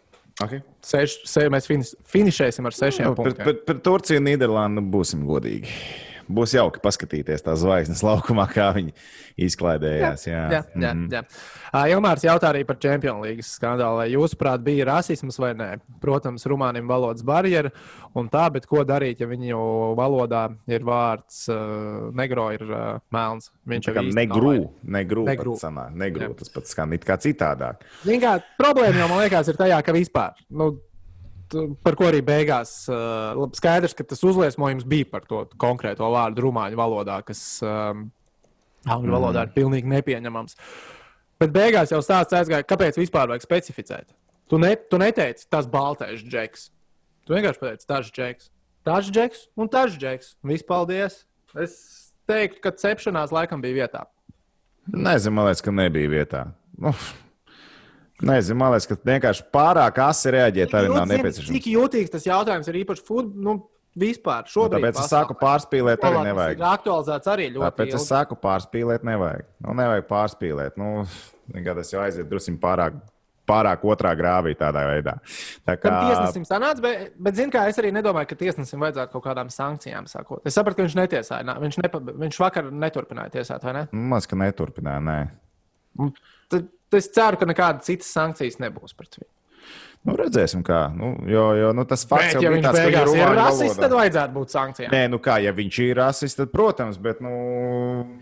Okay. Seš, se, mēs finis, finišēsim ar sešiem Nu, par, punktiem. par, par Turciju un Nīderlandi nu, būsim godīgi. Būs jauki paskatīties tās zvaigznes laukumā, kā viņi izklaidējās. Jā, Jā, jā, Mhm. jā. Uh, Ilmārs jautā arī par Champions League skandālu. Vai jūsuprāt, bija rasisms vai nē? Protams, rumānim valodas barjera un tā, bet ko darīt, ja viņu valodā ir vārds uh, negro, ir uh, melns? Viņš jau negru, Negru. negru. Sanā, negru Jā. tas pats skan it kā citādāk. Kā, problēma jau man liekas, ir tajā, ka vispār. Nu, Par ko arī beigās uh, skaidrs, ka tas uzliesmojums bija par to konkrēto vārdu rumāņu valodā, kas um, angļu valodā ir pilnīgi nepieņemams. Bet beigās jau stāsts aizgāja, kāpēc vispār vajag specificēt. Tu, ne, tu neteici tas baltais džeks. Tu vienkārši pateici tas džeks. Tas džeks un tas džeks. Viss paldies. Es teiktu, ka cepšanās laikam bija vietā. Nezinu, man liekas, ka nebija vietā. Nu, nezinu, man liekas, ka vienkārši pārāk asi reaģēt arī nav nepieciešams. Cik jūtīgs tas jautājums ir īpaši futbolā, nu, vispār Nu, šobrīd. Tāpēc es saku, pārspīlēt arī Tas nevajag. Ir aktualizēts arī ļoti. Tāpēc es ilgi. saku, pārspīlēt nevajag. Nu, nevajag pārspīlēt. Nu, nekad tas jau aiziet drusku pārāk, pārāk otrā grāvī tādā veidā. Tā kā Tam tiesnesim sanāca, bet, bet zin, kā, es arī nedomāju, ka tiesnesim vajadzētu kaut kādām sankcijām sakot. Es sapratu, ka viņš netiesāja. Viņš, nepa, viņš vakar neturpināja tiesāt, vai ne? Maz, ka neturpināja. Nē. Tad, es ceru, ka nekādas citas sankcijas nebūs pret viņu. Nu, redzēsim, kā. Nu, jo, jo nu, tas fakts Bet, ja viņš tāds, beigās ir ir rasists, tad vajadzētu būt sankcijām. Nē, nu kā, ja viņš ir rasists, tad, protams, bet nu,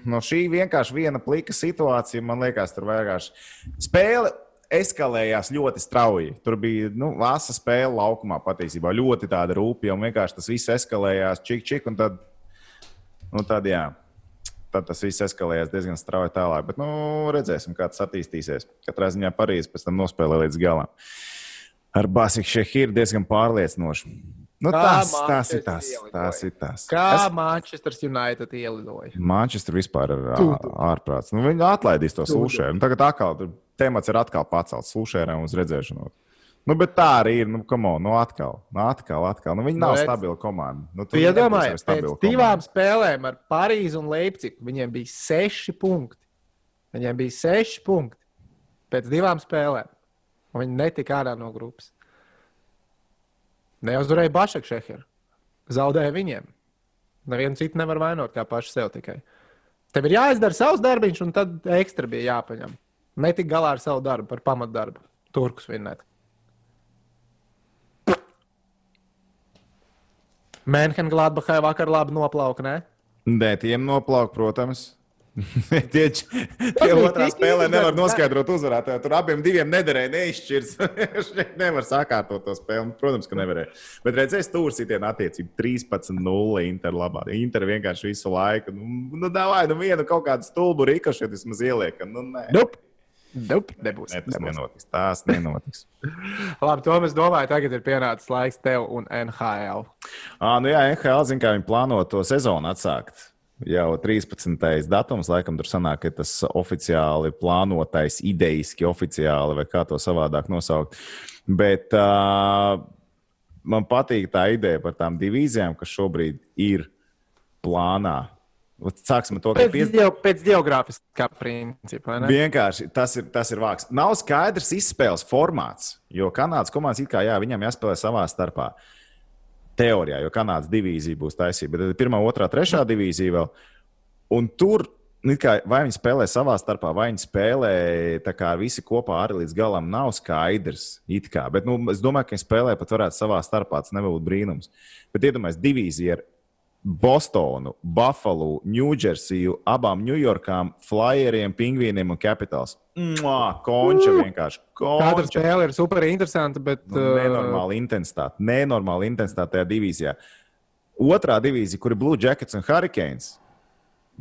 no šī vienkārši viena plika situācija, man liekas, tur vienkārši spēle eskalējās ļoti strauji. Tur bija nu, vasa spēle laukumā patiesībā ļoti tāda rūpīga, un vienkārši tas viss eskalējās čik, čik, un tad, nu, tad jā. Tad tas viss eskalējās diezgan strauji tālāk. Bet, nu, redzēsim, kā tas attīstīsies. Katrā ziņā Parīzē pēc tam nospēlē līdz galam. Ar Basiku Šehiru diezgan pārliecinoši. Nu, Kā tas, tas ir tas. ielidoja? Tas ir tas. Kā Es- Manchester United ielidoja? Manchester vispār ir ārprāts. Nu, viņi atlaidīs to Tudu. slūšēru. Nu, tagad atkal temats ir atkal pacelts slūšēram uz redzēšanu. Nu, bet tā arī ir. Nu, on, nu, atkal, nu, atkal, atkal. Nu, viņi Nu, nav redz. stabila komanda. Nu, Tu iedomājies, arī pēc divām komanda. spēlēm ar Parīzi un Leipzigu viņiem bija seši punkti. Viņiem bija seši punkti pēc divām spēlēm. Un viņi netika ārā no grupas. Neuzvarēja Bašak Šeheru. Zaudēja viņiem. Nevienu citu nevar vainot, kā pašu sev tikai. Tev ir jāizdara savs darbiņš, un tad ekstra bija jāpaņem. Netik galā ar savu darbu, par pamatdarbu. Turkus vinnēt. Mēnhena Gladbachai vakar labi noplauka, ne? Nē, tiem noplauk, protams. tie tie otrā spēlē nevar ne? noskaidrot uzvarētāju. Tur abiem diviem nederēja neizšķirs. Šeit nevar sakārtot to spēli. Protams, ka nevarēja. Bet redzēs, tur sitienu attiecību 13-0 Inter labā. Inter vienkārši visu laiku. Nu, nu davai, nu vienu kaut kādu stulbu rīkošanu vismaz ieliekam. Nu, nē. Nope. Nope, nebūs. Nē, tas nebūs. nenotiks. Tas nenotiks. Labi, to es domāju, tagad ir pienācis laiks tev un NHL. À, nu jā, NHL zina, kā viņi plāno to sezonu atsākt. Jau 13. datums, laikam, tur sanāk, ka tas oficiāli plānotais, idejiski oficiāli, vai kā to savādāk nosaukt. Bet uh, man patīk tā ideja par tām divīzijām, kas šobrīd ir plānā. Sāksim ar to, ka Pēc, 50 geo, pēc geogrāfiskā principa. ne? Vienkārši tas ir, tas ir vāks. Nav skaidrs izspēles formāts, jo Kanādas komandas it kā jā, viņam jāspēlē savā starpā. Teorijā, jo Kanādas divīzija būs taisība, bet tad ir pirmā, otrā, trešā divīzija vēl. Un tur Nu, kā, vai viņi spēlē savā starpā, vai viņi spēlē kā visi kopā arī līdz galam nav skaidrs. Kā. Bet nu, es domāju, ka viņi spēlē pat varētu savā starpā. Tas nebūtu brīnums. Bet iedomājieties, divīzija ir Bostonu, Buffalo, Ņūdžersiju, abām Ņujorkām, Flyeriem, Pingvīniem un Capitals. Mwah, konča vienkārši. Konča. Katra spēle ir super interesanta, bet. Nu, nenormāla intensitāte. Nenormāla intensitāte tajā divīzijā. Otrā divīzija, kur ir Blue Jackets un Hurricanes,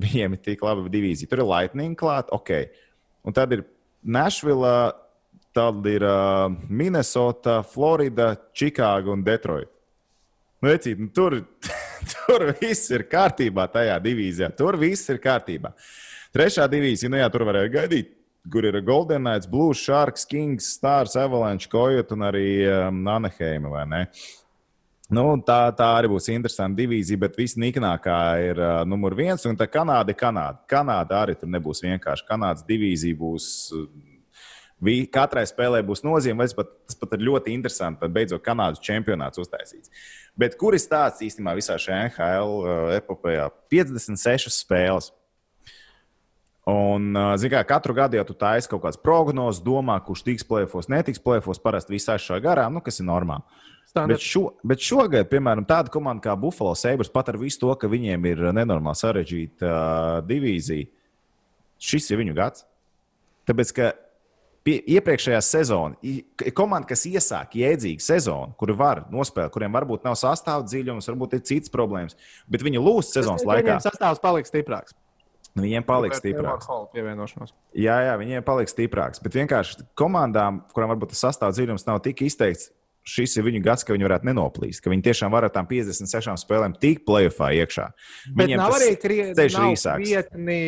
viņiem ir tik laba divīzija. Tur ir Lightning klāta, ok. Un tad ir Nashville, tad ir uh, Minnesota, Florida, Čikāga un Detroit. Nu, vecīt, nu, tur, tur viss ir kārtībā tajā divīzijā. Tur viss ir kārtībā. Trešā divīzija, nu jā, tur varēja gaidīt. Kur ir Golden Knights, Blue Sharks, Kings, Stars, Avalanche, Kojot un arī um, Anaheima? Uh, Nu, tā, tā arī būs interesanta divīzija, bet visnīknākā ir uh, numur viens. Un tā Kanāda ir Kanāda. Kanāda arī tur nebūs vienkārši. Kanādas divīzija būs. Vi, katrai spēlē būs nozīme, tas pat, tas pat ir ļoti interesanti. Tad beidzot Kanādas čempionāts uztaisīts. Bet kur ir stāsts īstenībā visā šajā NHL uh, epopējā? 56 spēles. Un, zināmā mērā, katru gadu jau tu taisi kaut kādas prognozes, domā, kurš tiks plēfos, netiks plēfos, parasti visā šajā garā, nu, kas ir normāli. Standard. Bet, šo, bet šogad, piemēram, tāda komanda kā Buffalo Sabres, pat ar visu to, ka viņiem ir nenormāli sarežģīta uh, divīzija, šis ir viņu gads. Tāpēc, ka pie, iepriekšējā sezonā komanda, kas iesāk jēdzīgu sezonu, kuru var nospēlēt, kuriem varbūt nav sastāvdaļas, varbūt ir citas problēmas, bet viņi lūdz sezonas laikā. Viņiem sastāvs paliks stiprāks. Viņiem paliks stiprāks. Jā, jā, viņiem paliks stiprāks. Bet vienkārši komandām, kurām varbūt tas sastāvdaļas nav tik izteikts, šis ir viņu gads, ka viņi varētu nenoplīst, ka viņi tiešām var ar tām 56 spēlēm tikt plēsoņā iekšā. Bet Viņiem nav arī krietni, nav krietni,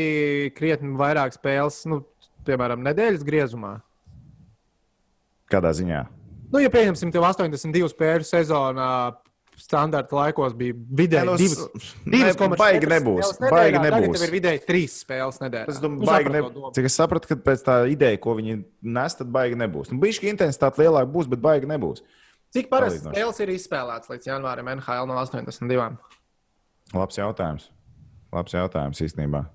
krietni vairāk spēles, nu, piemēram, nedēļas griezumā. Kādā ziņā? Nu, ja pieņemsim, tev 82 spēļu sezonā. Standarta laikos bija vidēji nu, divas, divas ne, baigi nebūs. Baigi nebūs. Tagad ir vidēji trīs spēles nedēļā. Es domāju, baigi nebūs. Cik es sapratu, ka pēc tā ideja, ko viņi nes, tad baigi nebūs. Nu, Bišķi intensitāte lielāka būs, bet baigi nebūs. Cik parasti spēles ir izspēlētas līdz janvārim NHL no 82? Labs jautājums. Labs jautājums īstenībā.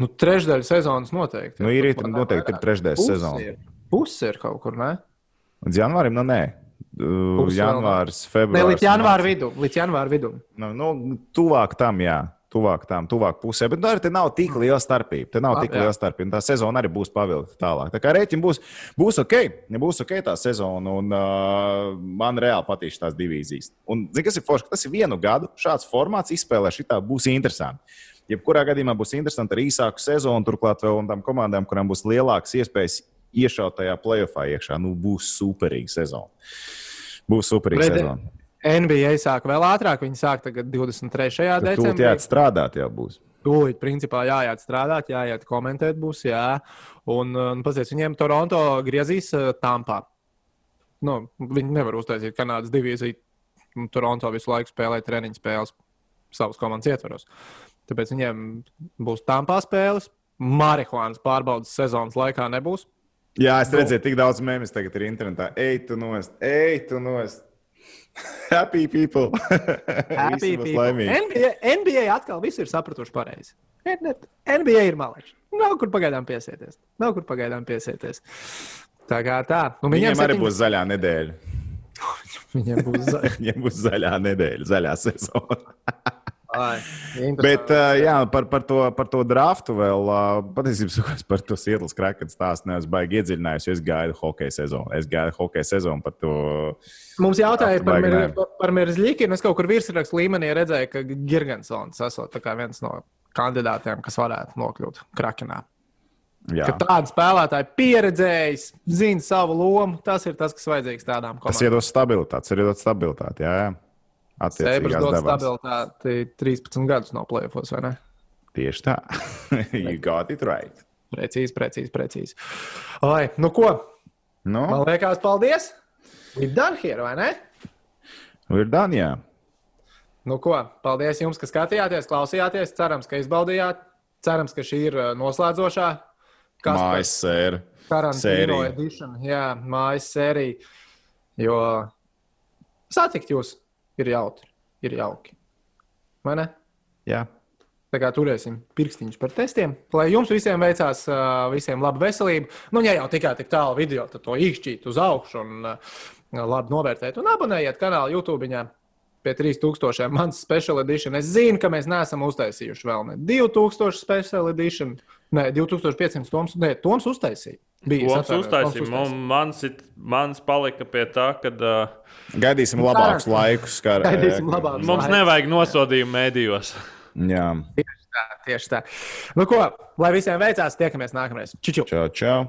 Nu, trešdaļa sezonas noteikti. Nu, ir ir noteikti ir trešdaļa sezona. Puse ir kaut kur, ne? Līdz janvārim, nu nē. Puse janvārs, februāris. Ne, līdz janvāra vidum. Līdz janvāra vidum. Nu, nu, tuvāk tam, jā tuvāk tam, tuvāk pusē. Bet nu, arī nav tik liela starpība. Te nav tik liela starpība. Tā sezona arī būs pavilkta tālāk. Tā kā rēķina būs, būs ok, būs ok tā sezona. Un, uh, man reāli patīk tās divīzijas. Un, zini, kas ir forši? Tas ir vienu gadu. Šāds formāts izspēlē šitā būs interesanti. Jebkurā gadījumā būs interesanti ar īsāku sezonu, turklāt vēl tām komandām, kurām būs lielākas iespējas iešaut tajā playoffā iekšā. Nu, būs superīga sezona. Būs superīga Pred... sezona. NBA sāk vēl ātrāk, viņi sāk tagad 23. Tad decembrī. Tur jāiet strādāt, jau būs. Tūlīt, principā, jāiet strādāt, jāiet komentēt, būs, jā. Un, un pasies, viņiem Toronto griezīs uh, Tampā. Nu, viņi nevar uztaisīt Kanādas divīziju. Toronto visu laiku spēlē treniņu spēles savas komandas ietvaros. Tāpēc viņiem būs Tampā spēles. Marihuānas pārbaudas sezonas laikā nebūs. Jā, es redzēju, tik daudz mēmijas tagad ir internetā. Ej, tu nost, ej, tu nost. Happy people. Happy people. NBA, NBA atkal viss ir sapratuši pareizi. NBA ir malēši. Nav kur pagaidām piesieties. Nav kur pagaidām piesieties. Tā kā tā. Un viņiem, viņiem arī būs zaļā nedēļa. viņiem būs zaļā. viņiem būs zaļā nedēļa, zaļā sezona. Bet uh, jā, par, par, to, par to draftu vēl patiesībā par to Sietlas krakatu stāstu neesmu baigi iedziļinājies. Es gaidu hokeja sezonu. Es gaidu hokeja sezonu par to. Mums jautāja par, mir, par Mirzļikinu. Es kaut kur virsrakstu līmenī redzēju, ka Girgensons esot viens no kandidātiem, kas varētu nokļūt Krakenā. Tāda spēlētāja pieredzējis, zina savu lomu, tas ir tas, kas vajadzīgs tādām komandām. Tas iedos stabilitāti, ir iedod stabilitāti. Jā, jā. Sēbras dod stabilitāti 13 gadus no plēfos, vai ne? Tieši tā. you got it right. Precīzi, precīzi, precīzi. Oi, nu ko? Nu? Man liekas, paldies! Ir done here, vai ne? Ir done, jā. Nu ko, paldies jums, ka skatījāties, klausījāties. Cerams, ka izbaudījāt. Cerams, ka šī ir noslēdzošā. Mājas sērija. Karantīno edition. Jā, mājas sērija. Jo satikt jūs! Ir jautri, ir jauki. Vai ne? Jā. Tā kā turēsim pirkstiņus par testiem, lai jums visiem veicās, visiem laba veselība. Nu, ja jau tikai tik tālu video, tad to īkšķīt uz augšu un labi novērtēt. Un abonējiet kanālu YouTube. Pie 3000 mans special edition. Es zinu, ka mēs neesam uztaisījuši vēl ne 2000 special edition, ne 2500 toms. Nē, toms uztaisīja. Bija uztaisījums. Mans, mans palika pie tā, ka. Uh, Gaidīsim labākus laikus. Kā, Gaidīsim labākus Mums laikus. nevajag nosodījumu mēdījos. Jā. Tieši tā, tieši tā. Nu, ko, lai visiem veicās, tiekamies nākamreiz. Čau! čau. čau.